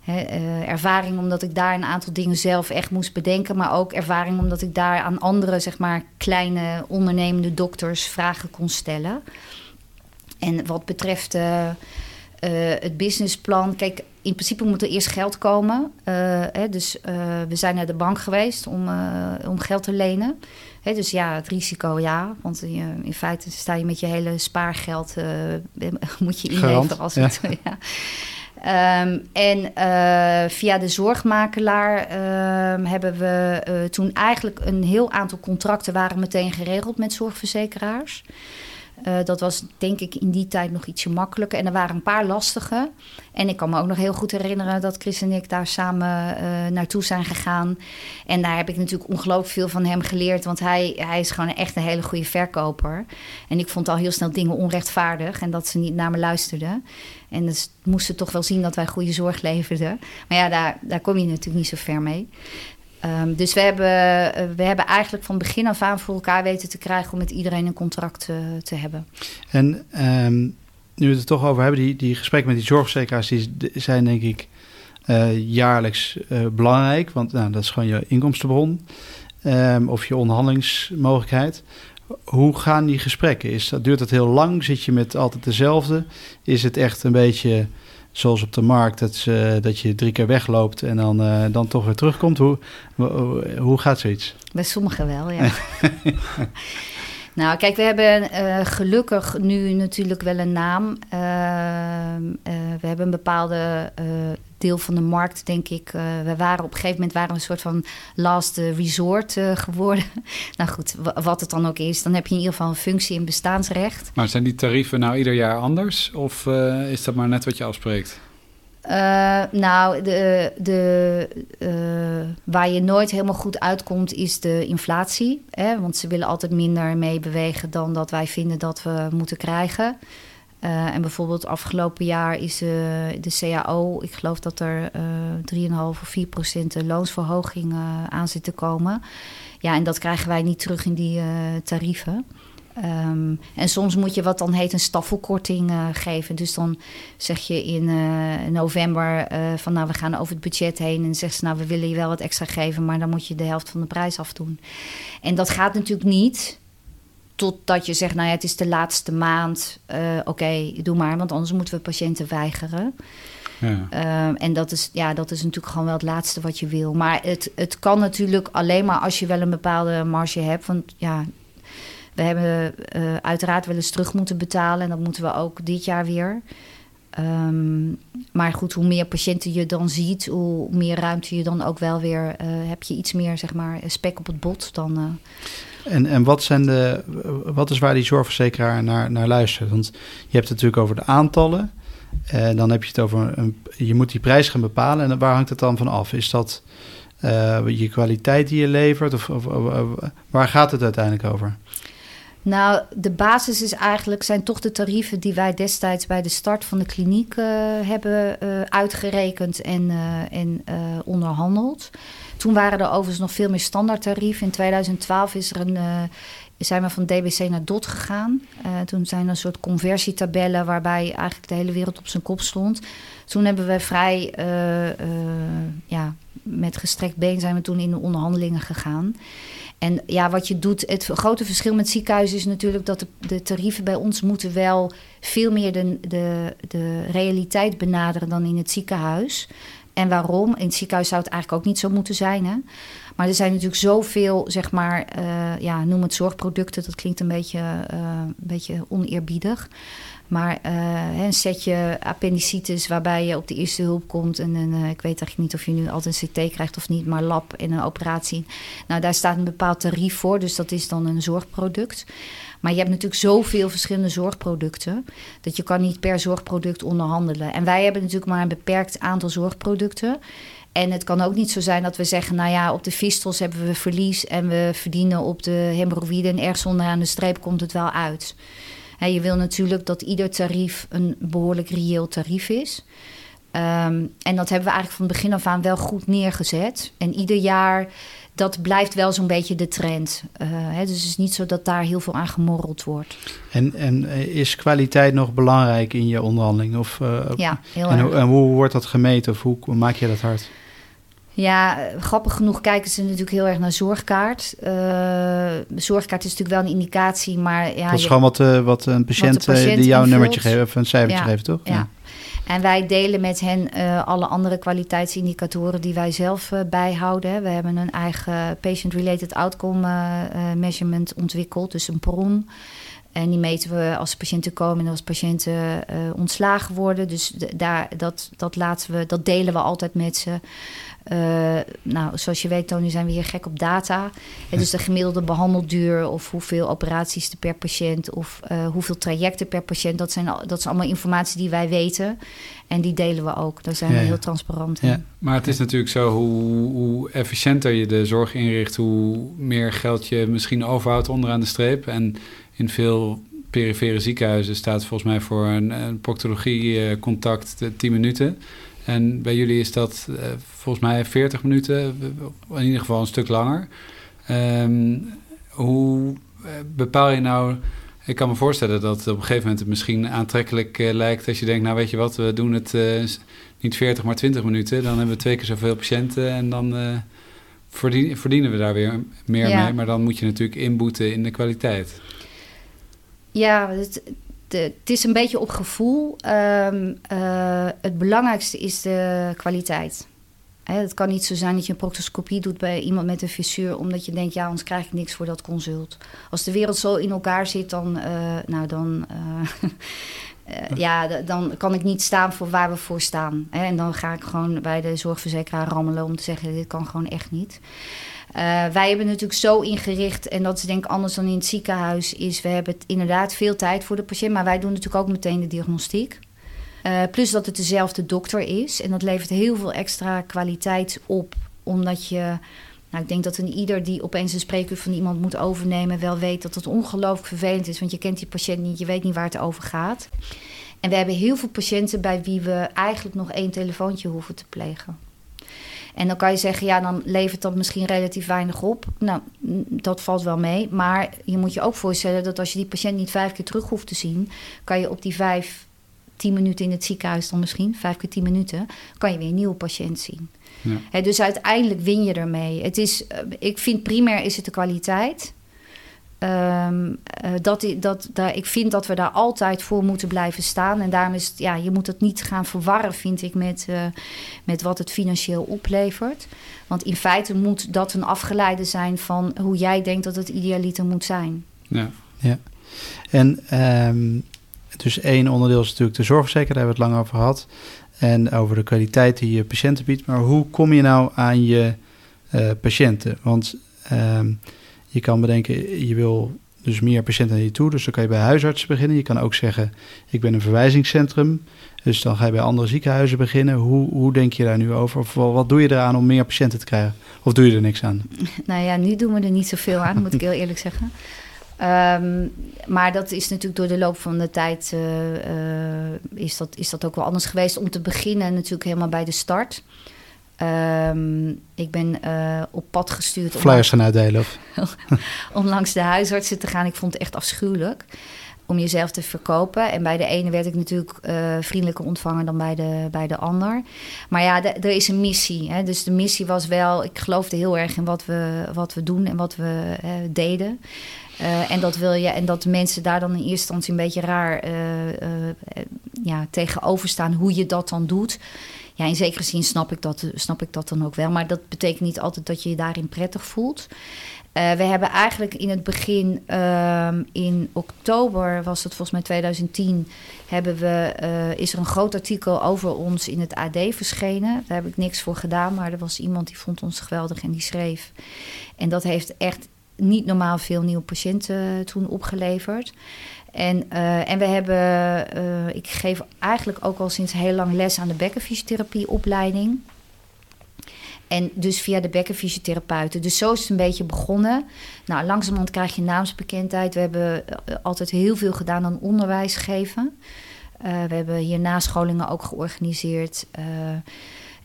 Uh, ervaring omdat ik daar een aantal dingen zelf echt moest bedenken. Maar ook ervaring omdat ik daar aan andere, zeg maar, kleine ondernemende dokters vragen kon stellen. En wat betreft uh, uh, het businessplan. Kijk, in principe moet er eerst geld komen. Hè, dus we zijn naar de bank geweest om, om geld te lenen. Hè, dus ja, het risico ja. Want in feite sta je met je hele spaargeld. moet je inleveren als het. Ja. ja. Um, en uh, via de zorgmakelaar uh, hebben we uh, toen eigenlijk een heel aantal contracten waren meteen geregeld met zorgverzekeraars. Uh, dat was denk ik in die tijd nog ietsje makkelijker. En er waren een paar lastige. En ik kan me ook nog heel goed herinneren dat Chris en ik daar samen uh, naartoe zijn gegaan. En daar heb ik natuurlijk ongelooflijk veel van hem geleerd. Want hij, hij is gewoon echt een hele goede verkoper. En ik vond al heel snel dingen onrechtvaardig. En dat ze niet naar me luisterden. En dus moesten toch wel zien dat wij goede zorg leverden. Maar ja, daar, daar kom je natuurlijk niet zo ver mee. Um, dus we hebben, we hebben eigenlijk van begin af aan voor elkaar weten te krijgen om met iedereen een contract uh, te hebben. En um, nu we het er toch over hebben, die, die gesprekken met die zorgverzekeraars, zijn denk ik uh, jaarlijks belangrijk. Want nou, dat is gewoon je inkomstenbron um, of je onderhandelingsmogelijkheid. Hoe gaan die gesprekken? Is duurt dat heel lang? Zit je met altijd dezelfde? Is het echt een beetje zoals op de markt, dat, ze, dat je drie keer wegloopt en dan, uh, dan toch weer terugkomt. Hoe, hoe, hoe gaat zoiets? Bij sommigen wel, ja. nou, kijk, we hebben uh, gelukkig nu natuurlijk wel een naam. Uh, we hebben een bepaalde deel van de markt, denk ik. We waren op een gegeven moment waren we een soort van last resort geworden. nou goed, wat het dan ook is, dan heb je in ieder geval een functie in bestaansrecht. Maar zijn die tarieven nou ieder jaar anders? Of is dat maar net wat je afspreekt? Nou, de, de, waar je nooit helemaal goed uitkomt is de inflatie. Hè? Want ze willen altijd minder meebewegen dan dat wij vinden dat we moeten krijgen. Uh, en bijvoorbeeld afgelopen jaar is de CAO, ik geloof dat er uh, 3,5 of 4 procent loonsverhoging aan zit te komen. Ja, en dat krijgen wij niet terug in die tarieven. Um, en soms moet je wat dan heet een staffelkorting geven. Dus dan zeg je in november van nou we gaan over het budget heen. En zeggen ze nou we willen je wel wat extra geven, maar dan moet je de helft van de prijs afdoen. En dat gaat natuurlijk niet Totdat je zegt, nou ja, het is de laatste maand. Oké, okay, doe maar, want anders moeten we patiënten weigeren. Ja. Uh, en dat is, ja, dat is natuurlijk gewoon wel het laatste wat je wil. Maar het, het kan natuurlijk alleen maar als je wel een bepaalde marge hebt. Want ja, we hebben uh, uiteraard wel eens terug moeten betalen. En dat moeten we ook dit jaar weer. Um, maar goed, hoe meer patiënten je dan ziet, hoe meer ruimte je dan ook wel weer uh, heb je iets meer, zeg maar, spek op het bot. Dan, uh, en, en wat, zijn de, wat is waar die zorgverzekeraar naar, naar luistert? Want je hebt het natuurlijk over de aantallen. En dan heb je het over, een, je moet die prijs gaan bepalen. En waar hangt het dan van af? Is dat je kwaliteit die je levert? Of, of, of, waar gaat het uiteindelijk over? Nou, de basis is eigenlijk, zijn toch de tarieven die wij destijds bij de start van de kliniek uh, hebben uh, uitgerekend en, en onderhandeld. Toen waren er overigens nog veel meer standaardtarieven. In 2012 is er een, zijn we van DBC naar DOT gegaan. Toen zijn er een soort conversietabellen waarbij eigenlijk de hele wereld op zijn kop stond. Toen hebben we vrij, ja, met gestrekt been zijn we toen in de onderhandelingen gegaan. En ja, wat je doet, het grote verschil met ziekenhuizen is natuurlijk dat de, tarieven bij ons moeten wel veel meer de, de, de realiteit benaderen dan in het ziekenhuis. En waarom? In het ziekenhuis zou het eigenlijk ook niet zo moeten zijn. Hè? Maar er zijn natuurlijk zoveel, zeg maar, uh, ja, noem het zorgproducten. Dat klinkt een beetje, uh, een beetje oneerbiedig. Maar uh, een setje appendicitis waarbij je op de eerste hulp komt. En een, ik weet eigenlijk niet of je nu altijd een CT krijgt of niet, maar lab en een operatie. Nou, daar staat een bepaald tarief voor, dus dat is dan een zorgproduct. Maar je hebt natuurlijk zoveel verschillende zorgproducten. dat je kan niet per zorgproduct onderhandelen. En wij hebben natuurlijk maar een beperkt aantal zorgproducten. En het kan ook niet zo zijn dat we zeggen: nou ja, op de fistels hebben we verlies. en we verdienen op de hemorroïden. en ergens onderaan de streep komt het wel uit. Je wil natuurlijk dat ieder tarief een behoorlijk reëel tarief is. Um, en dat hebben we eigenlijk van begin af aan wel goed neergezet. En ieder jaar dat blijft wel zo'n beetje de trend. Uh, hè, dus het is niet zo dat daar heel veel aan gemorreld wordt. En, en eh, is kwaliteit nog belangrijk in je onderhandeling? Of, uh, ja, heel en, erg. en hoe wordt dat gemeten of hoe maak je dat hard? Ja, grappig genoeg kijken ze natuurlijk heel erg naar zorgkaart. Uh, zorgkaart is natuurlijk wel een indicatie, maar... Ja, dat is gewoon wat, uh, wat een patiënt, wat patiënt die jou een nummertje geeft of een cijfertje ja, geeft, toch? Ja. ja. En wij delen met hen uh, alle andere kwaliteitsindicatoren die wij zelf bijhouden. We hebben een eigen patient-related outcome measurement ontwikkeld, dus een PROM. En die meten we als patiënten komen en als patiënten ontslagen worden. Dus daar, dat, dat, laten we, dat delen we altijd met ze. Uh, nou, zoals je weet, Tony, zijn we hier gek op data. En dus de gemiddelde behandelduur of hoeveel operaties er per patiënt of uh, hoeveel trajecten per patiënt, dat zijn, dat is allemaal informatie die wij weten. En die delen we ook. Daar zijn ja, we heel transparant in. Ja. Maar het is natuurlijk zo, hoe, hoe efficiënter je de zorg inricht, hoe meer geld je misschien overhoudt onderaan de streep. En in veel perifere ziekenhuizen staat volgens mij voor een, een proctologie contact 10 minuten. En bij jullie is dat uh, volgens mij 40 minuten, in ieder geval een stuk langer. Um, hoe bepaal je nou... Ik kan me voorstellen dat op een gegeven moment het misschien aantrekkelijk uh, lijkt... als je denkt, nou weet je wat, we doen het niet 40, maar 20 minuten. Dan hebben we twee keer zoveel patiënten en dan verdien, verdienen we daar weer meer ja. mee. Maar dan moet je natuurlijk inboeten in de kwaliteit. Ja, het, het is een beetje op gevoel. Um, uh, het belangrijkste is de kwaliteit. Het kan niet zo zijn dat je een proctoscopie doet bij iemand met een fissuur, omdat je denkt, ja, anders krijg ik niks voor dat consult. Als de wereld zo in elkaar zit, dan, uh, nou, dan, uh, ja, dan kan ik niet staan voor waar we voor staan. En dan ga ik gewoon bij de zorgverzekeraar rammelen om te zeggen, dit kan gewoon echt niet. Uh, wij hebben natuurlijk zo ingericht, en dat is denk ik anders dan in het ziekenhuis, is we hebben inderdaad veel tijd voor de patiënt, maar wij doen natuurlijk ook meteen de diagnostiek. Uh, plus dat het dezelfde dokter is. En dat levert heel veel extra kwaliteit op, omdat je. Nou, ik denk dat een ieder die opeens een spreekuur van iemand moet overnemen, wel weet dat het ongelooflijk vervelend is. Want je kent die patiënt niet, je weet niet waar het over gaat. En we hebben heel veel patiënten bij wie we eigenlijk nog één telefoontje hoeven te plegen. En dan kan je zeggen, ja, dan levert dat misschien relatief weinig op. Nou, dat valt wel mee. Maar je moet je ook voorstellen dat als je die patiënt niet vijf keer terug hoeft te zien, kan je op die vijf, tien minuten in het ziekenhuis dan misschien, vijf keer tien minuten, kan je weer een nieuwe patiënt zien. Ja. He, dus uiteindelijk win je ermee. Het is, ik vind primair is het de kwaliteit. Um, uh, dat, dat, dat, ik vind dat we daar altijd voor moeten blijven staan. En daarom is het, ja, je moet het niet gaan verwarren, vind ik, met, uh, met wat het financieel oplevert. Want in feite moet dat een afgeleide zijn van hoe jij denkt dat het idealiter moet zijn. Ja, ja. En um, dus één onderdeel is natuurlijk de zorgverzekering, daar hebben we het lang over gehad. En over de kwaliteit die je patiënten biedt. Maar hoe kom je nou aan je uh, patiënten? Want um, je kan bedenken, je wil dus meer patiënten naar je toe. Dus dan kan je bij huisartsen beginnen. Je kan ook zeggen, ik ben een verwijzingscentrum. Dus dan ga je bij andere ziekenhuizen beginnen. Hoe, hoe denk je daar nu over? Of wat doe je eraan om meer patiënten te krijgen? Of doe je er niks aan? Nou ja, nu doen we er niet zoveel aan, moet ik heel eerlijk zeggen. Um, maar dat is natuurlijk door de loop van de tijd uh, uh, is, dat, is dat ook wel anders geweest. Om te beginnen natuurlijk helemaal bij de start. Um, ik ben uh, op pad gestuurd. Flyers gaan uitdelen? Of? om langs de huisartsen te gaan. Ik vond het echt afschuwelijk om jezelf te verkopen. En bij de ene werd ik natuurlijk uh, vriendelijker ontvangen dan bij de, bij de ander. Maar ja, er is een missie. Hè? Dus de missie was wel... Ik geloofde heel erg in wat we, wat we doen en wat we uh, deden. Uh, en dat wil je, en dat mensen daar dan in eerste instantie een beetje raar uh, ja, tegenover staan hoe je dat dan doet. Ja, in zekere zin snap ik, dat, snap ik dat dan ook wel. Maar dat betekent niet altijd dat je je daarin prettig voelt. We hebben eigenlijk in het begin, uh, in oktober was het volgens mij 2010, hebben we, is er een groot artikel over ons in het AD verschenen. Daar heb ik niks voor gedaan, maar er was iemand die vond ons geweldig en die schreef. En dat heeft echt niet normaal veel nieuwe patiënten toen opgeleverd. En, uh, en we hebben, uh, ik geef eigenlijk ook al sinds heel lang les aan de bekkenfysiotherapieopleiding. En dus via de bekkenfysiotherapeuten. Dus zo is het een beetje begonnen. Nou, langzamerhand krijg je naamsbekendheid. We hebben eh, altijd heel veel gedaan aan onderwijs geven. We hebben hier nascholingen ook georganiseerd.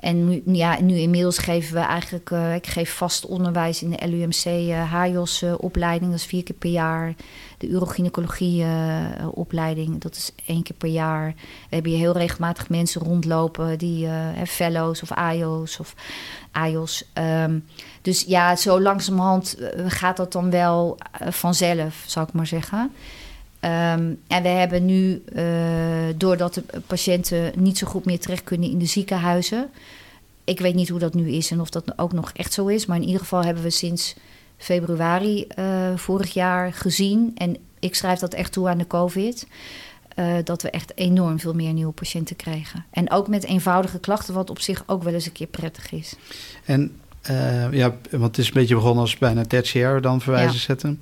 Uh, en nu, ja, nu inmiddels geven we eigenlijk, uh, ik geef vast onderwijs in de LUMC uh, HAJOS-opleiding, dat is vier keer per jaar. De urogynecologie-opleiding, dat is één keer per jaar. We hebben hier heel regelmatig mensen rondlopen, die uh, fellows of AIOS of AIOS. Um, dus ja, zo langzamerhand gaat dat dan wel vanzelf, zou ik maar zeggen. Um, en we hebben nu, uh, doordat de patiënten niet zo goed meer terecht kunnen in de ziekenhuizen. Ik weet niet hoe dat nu is en of dat ook nog echt zo is. Maar in ieder geval hebben we sinds februari uh, vorig jaar gezien. En ik schrijf dat echt toe aan de COVID. Uh, dat we echt enorm veel meer nieuwe patiënten krijgen. En ook met eenvoudige klachten, wat op zich ook wel eens een keer prettig is. En ja, want het is een beetje begonnen als bijna tertiair dan verwijzen ja. zetten.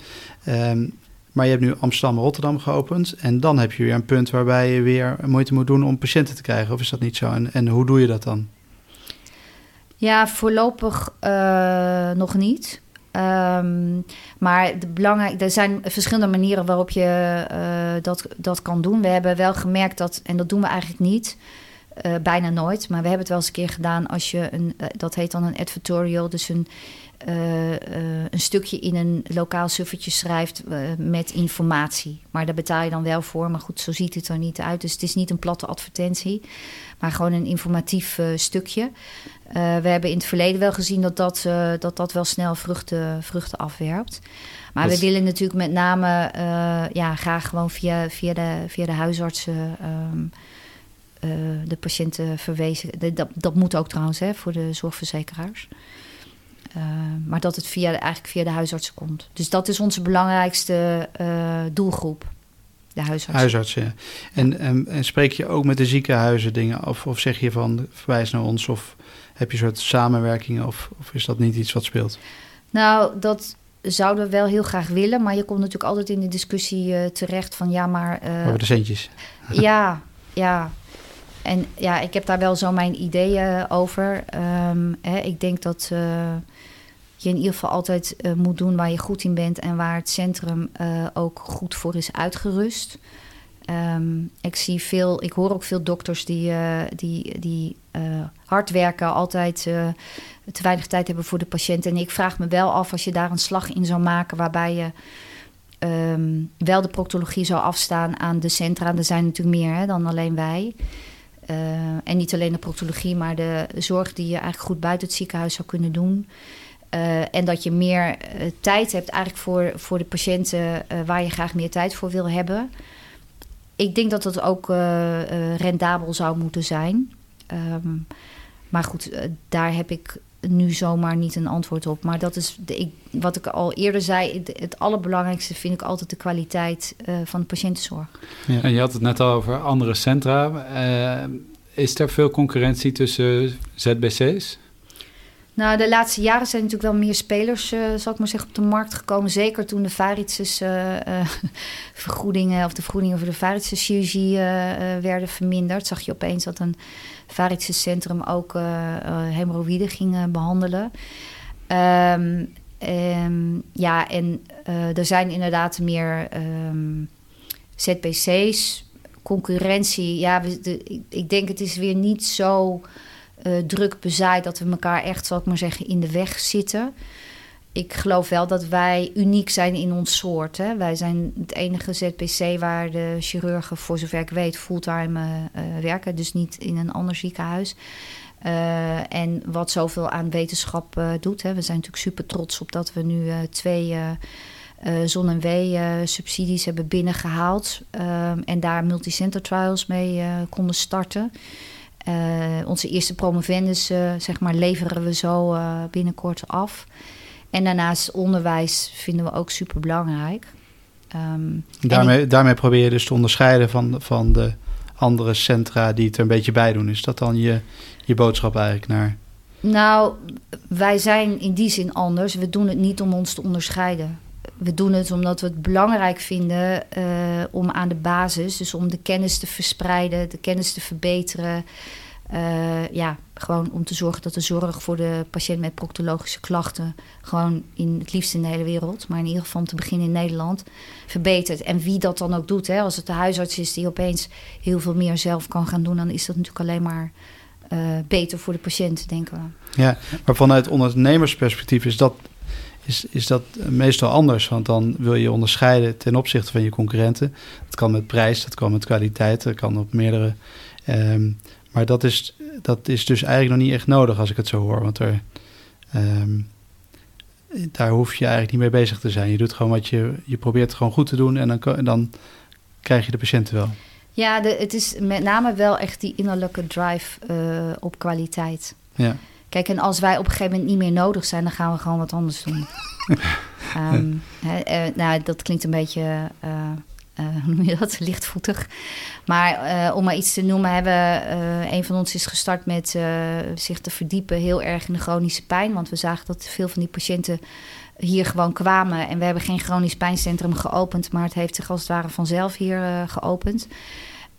Um, maar je hebt nu Amsterdam en Rotterdam geopend. En dan heb je weer een punt waarbij je weer moeite moet doen om patiënten te krijgen. Of is dat niet zo? En, en hoe doe je dat dan? Ja, voorlopig uh, nog niet. Um, maar de belangrijk, er zijn verschillende manieren waarop je uh, dat, dat kan doen. We hebben wel gemerkt dat, en dat doen we eigenlijk niet, uh, bijna nooit, maar we hebben het wel eens een keer gedaan als je een, dat heet dan een advertorial, dus een uh, uh, een stukje in een lokaal suffertje schrijft uh, met informatie. Maar daar betaal je dan wel voor. Maar goed, zo ziet het er niet uit. Dus het is niet een platte advertentie, maar gewoon een informatief stukje. we hebben in het verleden wel gezien dat dat, dat, dat wel snel vruchten, vruchten afwerpt. Maar dat... we willen natuurlijk met name ja, graag gewoon via, via, de, via de huisartsen. Um, de patiënten verwezen. Dat, dat moet ook trouwens hè, voor de zorgverzekeraars. Uh, maar dat het via, eigenlijk via de huisartsen komt. Dus dat is onze belangrijkste uh, doelgroep. De huisartsen. Huisartsen, ja. En, en, en, spreek je ook met de ziekenhuizen dingen of, of zeg je van verwijs naar ons of heb je een soort samenwerkingen of, of is dat niet iets wat speelt? Nou, dat zouden we wel heel graag willen, maar je komt natuurlijk altijd in de discussie uh, terecht van ja, maar. Over de centjes. ja, ja. En ja, ik heb daar wel zo mijn ideeën over. Um, hè, ik denk dat uh, je in ieder geval altijd uh, moet doen waar je goed in bent en waar het centrum uh, ook goed voor is uitgerust. Um, ik zie veel, ik hoor ook veel dokters die, die, die hard werken, altijd te weinig tijd hebben voor de patiënt. En ik vraag me wel af als je daar een slag in zou maken waarbij je. Um, wel de proctologie zou afstaan aan de centra. Er zijn natuurlijk meer hè, dan alleen wij. En niet alleen de proctologie, maar de zorg die je eigenlijk goed buiten het ziekenhuis zou kunnen doen. Uh, en dat je meer uh, tijd hebt eigenlijk voor, voor de patiënten waar je graag meer tijd voor wil hebben. Ik denk dat dat ook rendabel zou moeten zijn. Um, maar goed, daar heb ik nu zomaar niet een antwoord op. Maar dat is de, ik, wat ik al eerder zei. Het, het allerbelangrijkste vind ik altijd de kwaliteit uh, van de patiëntenzorg. Ja, en je had het net al over andere centra. Uh, is er veel concurrentie tussen ZBC's? Nou, de laatste jaren zijn natuurlijk wel meer spelers, uh, zal ik maar zeggen, op de markt gekomen. Zeker toen de varices vergoedingen of de vergoedingen voor de varices chirurgie werden verminderd. Zag je opeens dat een Centrum ook hemorroïden ging behandelen. Um, um, ja, en er zijn inderdaad meer um, ZPC's, concurrentie. Ja, de, ik denk het is weer niet zo druk bezaaid dat we elkaar echt, zal ik maar zeggen, in de weg zitten ik geloof wel dat wij uniek zijn in ons soort. Hè. Wij zijn het enige ZPC waar de chirurgen, voor zover ik weet, fulltime uh, werken. Dus niet in een ander ziekenhuis. Uh, en wat zoveel aan wetenschap doet. Hè. We zijn natuurlijk super trots op dat we nu twee zon- en wee-subsidies hebben binnengehaald. Um, en daar multicenter trials mee konden starten. Onze eerste promovendus zeg maar, leveren we zo binnenkort af. En daarnaast onderwijs vinden we ook super belangrijk. Um, daarmee, daarmee probeer je dus te onderscheiden van, van de andere centra die het er een beetje bij doen. Is dat dan je, je boodschap eigenlijk naar? Nou, wij zijn in die zin anders. We doen het niet om ons te onderscheiden. We doen het omdat we het belangrijk vinden uh, om aan de basis, dus om de kennis te verspreiden, de kennis te verbeteren. Uh, ja, gewoon om te zorgen dat de zorg voor de patiënt met proctologische klachten, gewoon in het liefst in de hele wereld, maar in ieder geval om te beginnen in Nederland, verbetert. En wie dat dan ook doet, hè, als het de huisarts is die opeens heel veel meer zelf kan gaan doen, dan is dat natuurlijk alleen maar uh, beter voor de patiënt, denken we. Ja, maar vanuit ondernemersperspectief is dat, is, is dat meestal anders. Want dan wil je onderscheiden ten opzichte van je concurrenten. Dat kan met prijs, dat kan met kwaliteit, dat kan op meerdere. Um, maar dat is, dat is dus eigenlijk nog niet echt nodig als ik het zo hoor. Want er, um, daar hoef je eigenlijk niet mee bezig te zijn. Je doet gewoon wat je, je probeert gewoon goed te doen en dan, en dan krijg je de patiënten wel. Ja, de, het is met name wel echt die innerlijke drive uh, op kwaliteit. Ja. Kijk, en als wij op een gegeven moment niet meer nodig zijn, dan gaan we gewoon wat anders doen. um, uh, nou, dat klinkt een beetje uh, uh, hoe noem je dat, lichtvoetig. Maar om maar iets te noemen, hebben een van ons is gestart met zich te verdiepen heel erg in de chronische pijn. Want we zagen dat veel van die patiënten hier gewoon kwamen. En we hebben geen chronisch pijncentrum geopend, maar het heeft zich als het ware vanzelf hier geopend.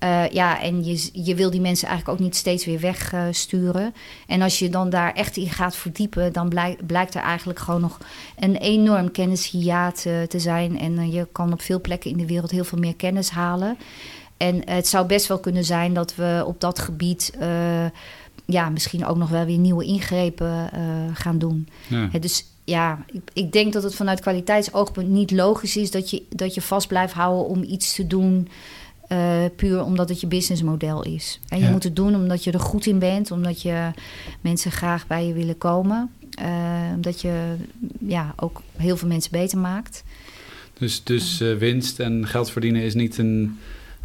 Uh, ja, en je, je wil die mensen eigenlijk ook niet steeds weer wegsturen. Uh, en als je dan daar echt in gaat verdiepen, dan blijk, blijkt er eigenlijk gewoon nog een enorm kennishiaat uh, te zijn. En eh, je kan op veel plekken in de wereld heel veel meer kennis halen. En het zou best wel kunnen zijn dat we op dat gebied ja, misschien ook nog wel weer nieuwe ingrepen gaan doen. Ja. dus ja, ik, ik, denk dat het vanuit kwaliteitsoogpunt niet logisch is dat je, dat je vast blijft houden om iets te doen. Uh, puur omdat het je businessmodel is. En je ja. moet het doen omdat je er goed in bent, omdat je mensen graag bij je willen komen. Uh, omdat je ja, ook heel veel mensen beter maakt. Dus, dus uh, winst en geld verdienen is niet een,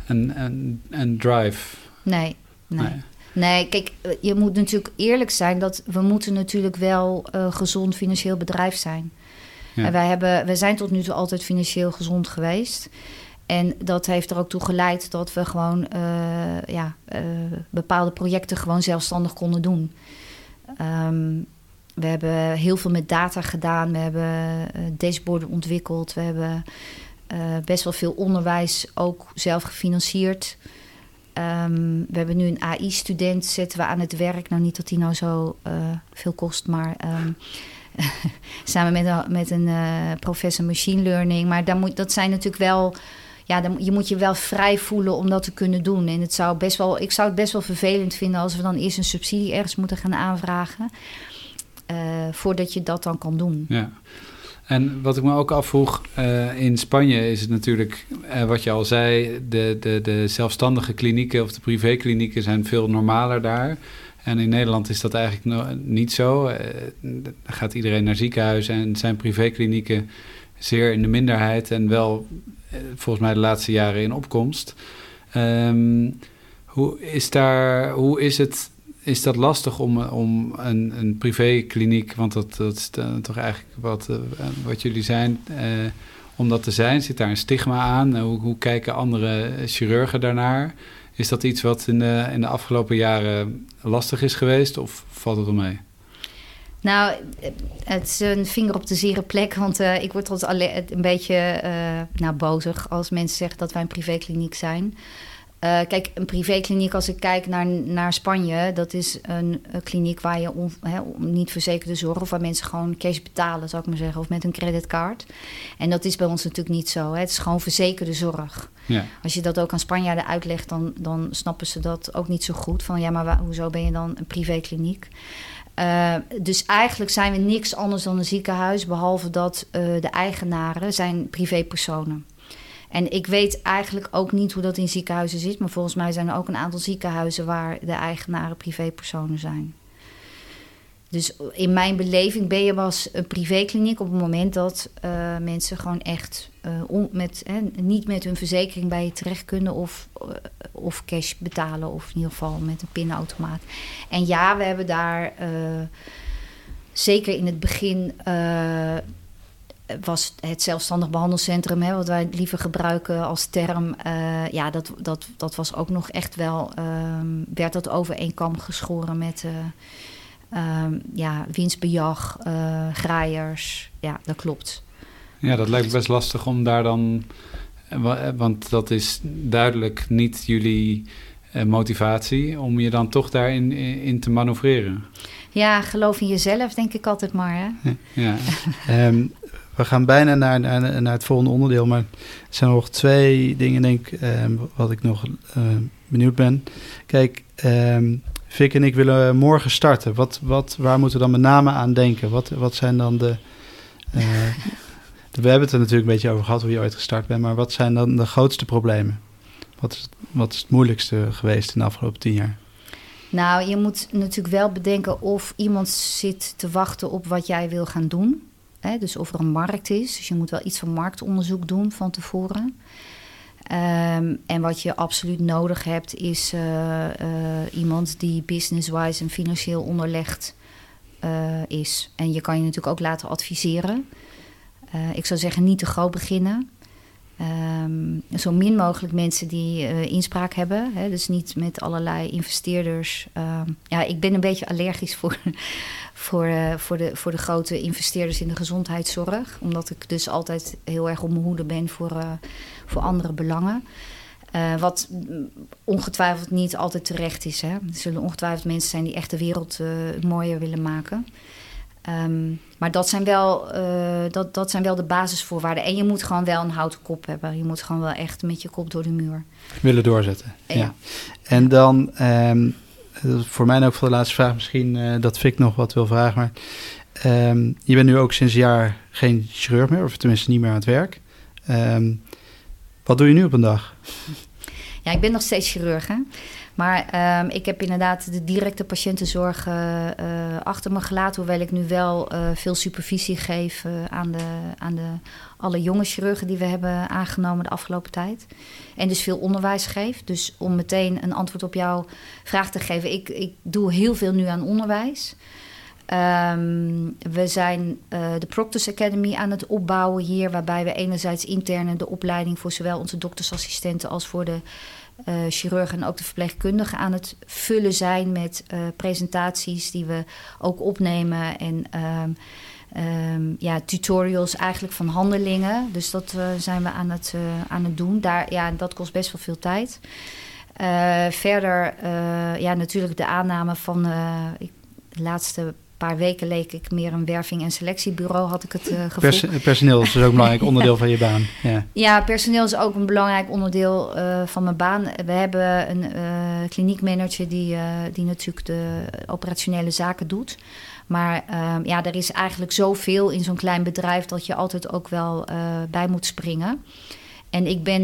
een, een, een drive? Nee, nee. nee. Nee, kijk, je moet natuurlijk eerlijk zijn dat we moeten natuurlijk wel uh, gezond financieel bedrijf zijn. Ja. En wij, hebben, wij zijn tot nu toe altijd financieel gezond geweest. En dat heeft er ook toe geleid dat we gewoon uh, ja, uh, bepaalde projecten gewoon zelfstandig konden doen. Um, we hebben heel veel met data gedaan. We hebben uh, dashboarden ontwikkeld. We hebben best wel veel onderwijs ook zelf gefinancierd. Um, we hebben nu een AI-student, zetten we aan het werk. Nou, niet dat die nou zo veel kost, maar um, samen met, met een professor machine learning. Maar moet, dat zijn natuurlijk wel ja, dan, je moet je wel vrij voelen om dat te kunnen doen. En het zou best wel, ik zou het best wel vervelend vinden als we dan eerst een subsidie ergens moeten gaan aanvragen. Uh, voordat je dat dan kan doen. Ja. En wat ik me ook afvroeg, uh, in Spanje is het natuurlijk, uh, wat je al zei, de, de, de zelfstandige klinieken of de privéklinieken zijn veel normaler daar. En in Nederland is dat eigenlijk niet zo. Uh, gaat iedereen naar ziekenhuizen en zijn privéklinieken zeer in de minderheid en wel eh, volgens mij de laatste jaren in opkomst. Um, hoe is, daar, hoe is het is dat lastig om, om een, een privékliniek, want dat, dat is toch eigenlijk wat, uh, wat jullie zijn, om dat te zijn? Zit daar een stigma aan? Hoe, hoe, kijken andere chirurgen daarnaar? Is dat iets wat in de, in de afgelopen jaren lastig is geweest of valt het wel mee? Nou, het is een vinger op de zere plek. Want uh, ik word altijd een beetje uh, nou, bozig als mensen zeggen dat wij een privékliniek zijn. Uh, kijk, een privékliniek, als ik kijk naar, naar Spanje, dat is een, een kliniek waar je on, he, niet verzekerde zorg, of waar mensen gewoon cash betalen, zou ik maar zeggen, of met een creditcard. En dat is bij ons natuurlijk niet zo. Hè. Het is gewoon verzekerde zorg. Ja. Als je dat ook aan Spanjaarden uitlegt, dan, dan snappen ze dat ook niet zo goed. Van ja, maar waar, hoezo ben je dan een privékliniek? Uh, dus eigenlijk zijn we niks anders dan een ziekenhuis, behalve dat uh, de eigenaren zijn privépersonen. En ik weet eigenlijk ook niet hoe dat in ziekenhuizen zit, maar volgens mij zijn er ook een aantal ziekenhuizen waar de eigenaren privépersonen zijn. Dus in mijn beleving ben je was een privékliniek op het moment dat uh, mensen gewoon echt on, met, niet met hun verzekering bij je terecht kunnen of, uh, of cash betalen of in ieder geval met een pinautomaat. En ja, we hebben daar zeker in het begin was het zelfstandig behandelcentrum, hè, wat wij liever gebruiken als term. Ja, dat, dat, dat was ook nog echt wel. Um, werd dat over kam geschoren met. Um, ja, winstbejag, uh, graaiers. Ja, dat klopt. Ja, dat lijkt best lastig om daar dan. Want dat is duidelijk niet jullie motivatie om je dan toch daarin in te manoeuvreren. Ja, geloof in jezelf, denk ik altijd maar. Hè? Ja. um, we gaan bijna naar, naar, naar, het volgende onderdeel. Maar er zijn nog twee dingen, denk ik, eh, wat ik nog uh, benieuwd ben. Kijk, um, Vic en ik willen morgen starten. Wat, wat, waar moeten we dan met name aan denken? Wat, wat zijn dan de, uh, de... We hebben het er natuurlijk een beetje over gehad hoe je ooit gestart bent. Maar wat zijn dan de grootste problemen? Wat is, wat is het moeilijkste geweest in de afgelopen tien jaar? Nou, je moet natuurlijk wel bedenken of iemand zit te wachten op wat jij wil gaan doen. Hè, dus of er een markt is. Dus je moet wel iets van marktonderzoek doen van tevoren. Um, en wat je absoluut nodig hebt, is uh, uh, iemand die business-wise en financieel onderlegd uh, is. En je kan je natuurlijk ook laten adviseren. ik zou zeggen, niet te groot beginnen. Um, zo min mogelijk mensen die inspraak hebben. Hè, dus niet met allerlei investeerders. Um, ja, ik ben een beetje allergisch voor voor, uh, voor, de, voor de grote investeerders in de gezondheidszorg. Omdat ik dus altijd heel erg op mijn hoede ben voor, uh, voor andere belangen. Wat ongetwijfeld niet altijd terecht is. Hè. Er zullen ongetwijfeld mensen zijn die echt de wereld mooier willen maken. Um, maar dat zijn, wel, dat, dat zijn wel de basisvoorwaarden. En je moet gewoon wel een houten kop hebben. Je moet gewoon wel echt met je kop door de muur. Willen doorzetten. Ja. ja. En dan um, voor mij ook voor de laatste vraag misschien uh, dat Fik nog wat wil vragen. Maar um, je bent nu ook sinds een jaar geen chirurg meer, of tenminste niet meer aan het werk. Wat doe je nu op een dag? Ja, ik ben nog steeds chirurg. Hè? Maar um, ik heb inderdaad de directe patiëntenzorg uh, uh, achter me gelaten. Hoewel ik nu wel uh, veel supervisie geef aan, de, aan de, alle jonge chirurgen die we hebben aangenomen de afgelopen tijd. En dus veel onderwijs geef. Dus om meteen een antwoord op jouw vraag te geven. Ik, ik doe heel veel nu aan onderwijs. Um, we zijn de Proctors Academy aan het opbouwen hier. Waarbij we enerzijds interne de opleiding voor zowel onze doktersassistenten als voor de uh, chirurgen en ook de verpleegkundigen aan het vullen zijn met uh, presentaties die we ook opnemen en um, um, ja, tutorials eigenlijk van handelingen. Dus dat uh, zijn we aan het, aan het doen. Daar, ja, dat kost best wel veel tijd. verder, ja, natuurlijk de aanname van de laatste paar weken leek ik meer een werving- en selectiebureau, had ik het uh, gevoel. Pers personeel is dus ook een belangrijk onderdeel van je baan. Ja, ja personeel is ook een belangrijk onderdeel uh, van mijn baan. We hebben een kliniekmanager die, die natuurlijk de operationele zaken doet. Maar ehm, ja, er is eigenlijk zoveel in zo'n klein bedrijf dat je altijd ook wel bij moet springen. En ik, ben,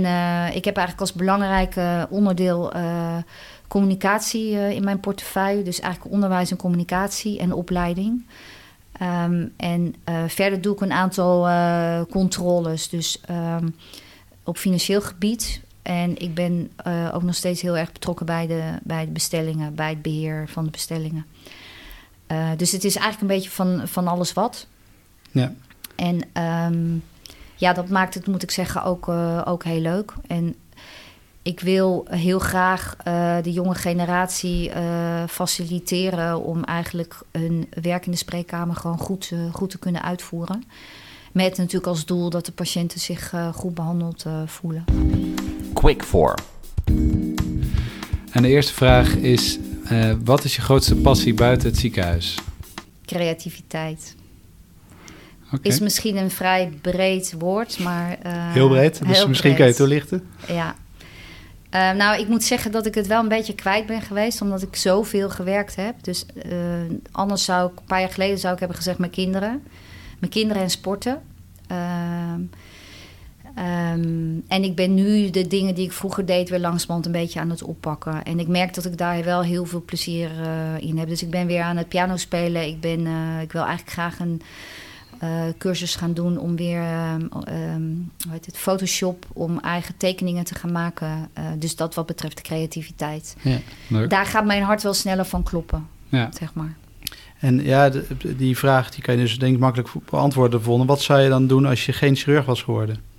ik heb eigenlijk als belangrijk onderdeel communicatie uh, in mijn portefeuille. Dus eigenlijk onderwijs en communicatie en opleiding. Um, en uh, verder doe ik een aantal uh, controles. Dus um, op financieel gebied. En ik ben ook nog steeds heel erg betrokken bij de, bij de bestellingen, bij het beheer van de bestellingen. dus het is eigenlijk een beetje van, van alles wat. Ja. En um, ja, dat maakt het, moet ik zeggen, ook, ook heel leuk. En ik wil heel graag uh, de jonge generatie uh, faciliteren om eigenlijk hun werk in de spreekkamer gewoon goed, uh, goed te kunnen uitvoeren. Met natuurlijk als doel dat de patiënten zich goed behandeld voelen. Quick for. En de eerste vraag is: wat is je grootste passie buiten het ziekenhuis? Creativiteit. Okay. Is misschien een vrij breed woord, maar. heel breed, dus heel misschien breed. kan je het toelichten. Ja, uh, nou, ik moet zeggen dat ik het wel een beetje kwijt ben geweest, omdat ik zoveel gewerkt heb. Dus uh, anders zou ik, een paar jaar geleden zou ik hebben gezegd mijn kinderen. Mijn kinderen en sporten. Uh, Ehm, en ik ben nu de dingen die ik vroeger deed weer langzamerhand een beetje aan het oppakken. En ik merk dat ik daar wel heel veel plezier uh, in heb. Dus ik ben weer aan het piano spelen. Ik, ben, uh, ik wil eigenlijk graag een cursus gaan doen om weer, um, hoe heet het, Photoshop, om eigen tekeningen te gaan maken. dus dat wat betreft de creativiteit. Ja, leuk. Daar gaat mijn hart wel sneller van kloppen, ja. zeg maar. En ja, die vraag die kan je dus denk ik makkelijk beantwoorden. Vonden. Wat zou je dan doen als je geen chirurg was geworden?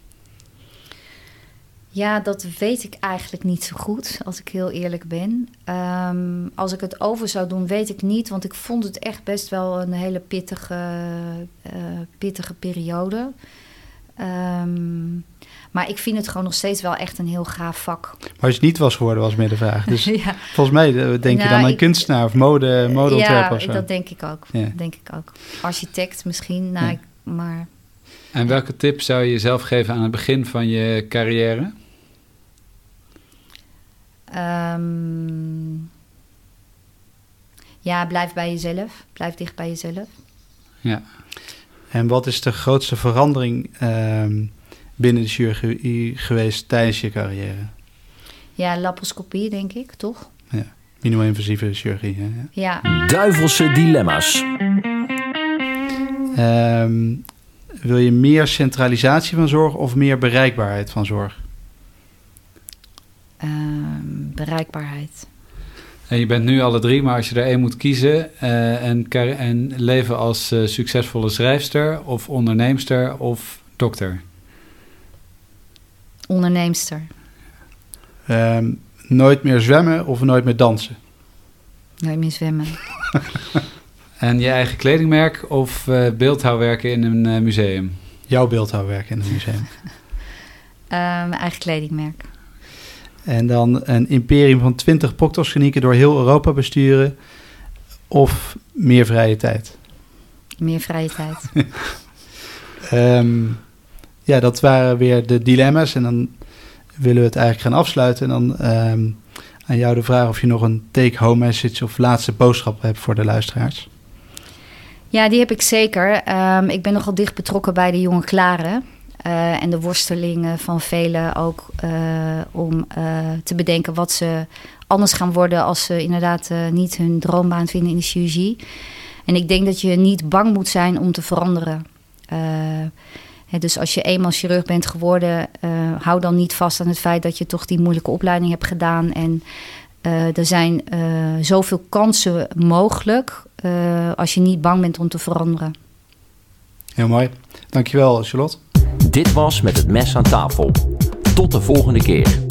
Ja, dat weet ik eigenlijk niet zo goed, als ik heel eerlijk ben. Um, als ik het over zou doen, weet ik niet. Want ik vond het echt best wel een hele pittige, uh, pittige periode. Um, maar ik vind het gewoon nog steeds wel echt een heel gaaf vak. Maar als je niet was geworden, was meer de vraag. Dus ja. volgens mij eh, denk je nou, dan aan kunstenaar of mode, modeontwerper ja, of zo. dat denk ik ook. Ja. denk ik ook. Architect misschien, nou, ik, maar... En welke tip zou je jezelf geven aan het begin van je carrière? Um, ja, blijf bij jezelf. Blijf dicht bij jezelf. Ja. En wat is de grootste verandering um, binnen de chirurgie geweest tijdens je carrière? Ja, laparoscopie, denk ik, toch? Ja, minimaal-invasieve chirurgie. Hè? Ja. ja. Duivelse dilemma's. Um, wil je meer centralisatie van zorg of meer bereikbaarheid van zorg? Bereikbaarheid. En je bent nu alle drie, maar als je er één moet kiezen uh, en, en, leven als uh, succesvolle schrijfster of onderneemster of dokter? Onderneemster. Um, nooit meer zwemmen of nooit meer dansen? Nooit meer zwemmen. en je eigen kledingmerk of uh, beeldhouwwerken in een museum? Jouw beeldhouwwerken in een museum? um, eigen kledingmerk. En dan een imperium van 20 proctosklinieken door heel Europa besturen. Of meer vrije tijd? Meer vrije tijd. um, ja, dat waren weer de dilemma's. En dan willen we het eigenlijk gaan afsluiten. En dan um, aan jou de vraag of je nog een take-home message of laatste boodschap hebt voor de luisteraars. Ja, die heb ik zeker. Um, ik ben nogal dicht betrokken bij de jonge Klaren. Uh, en de worstelingen van velen ook uh, om uh, te bedenken wat ze anders gaan worden als ze inderdaad niet hun droombaan vinden in de chirurgie. En ik denk dat je niet bang moet zijn om te veranderen. Dus als je eenmaal chirurg bent geworden, hou dan niet vast aan het feit dat je toch die moeilijke opleiding hebt gedaan. En er zijn zoveel kansen mogelijk als je niet bang bent om te veranderen. Heel mooi. Dankjewel, Charlotte. Dit was Met het Mes aan tafel. Tot de volgende keer.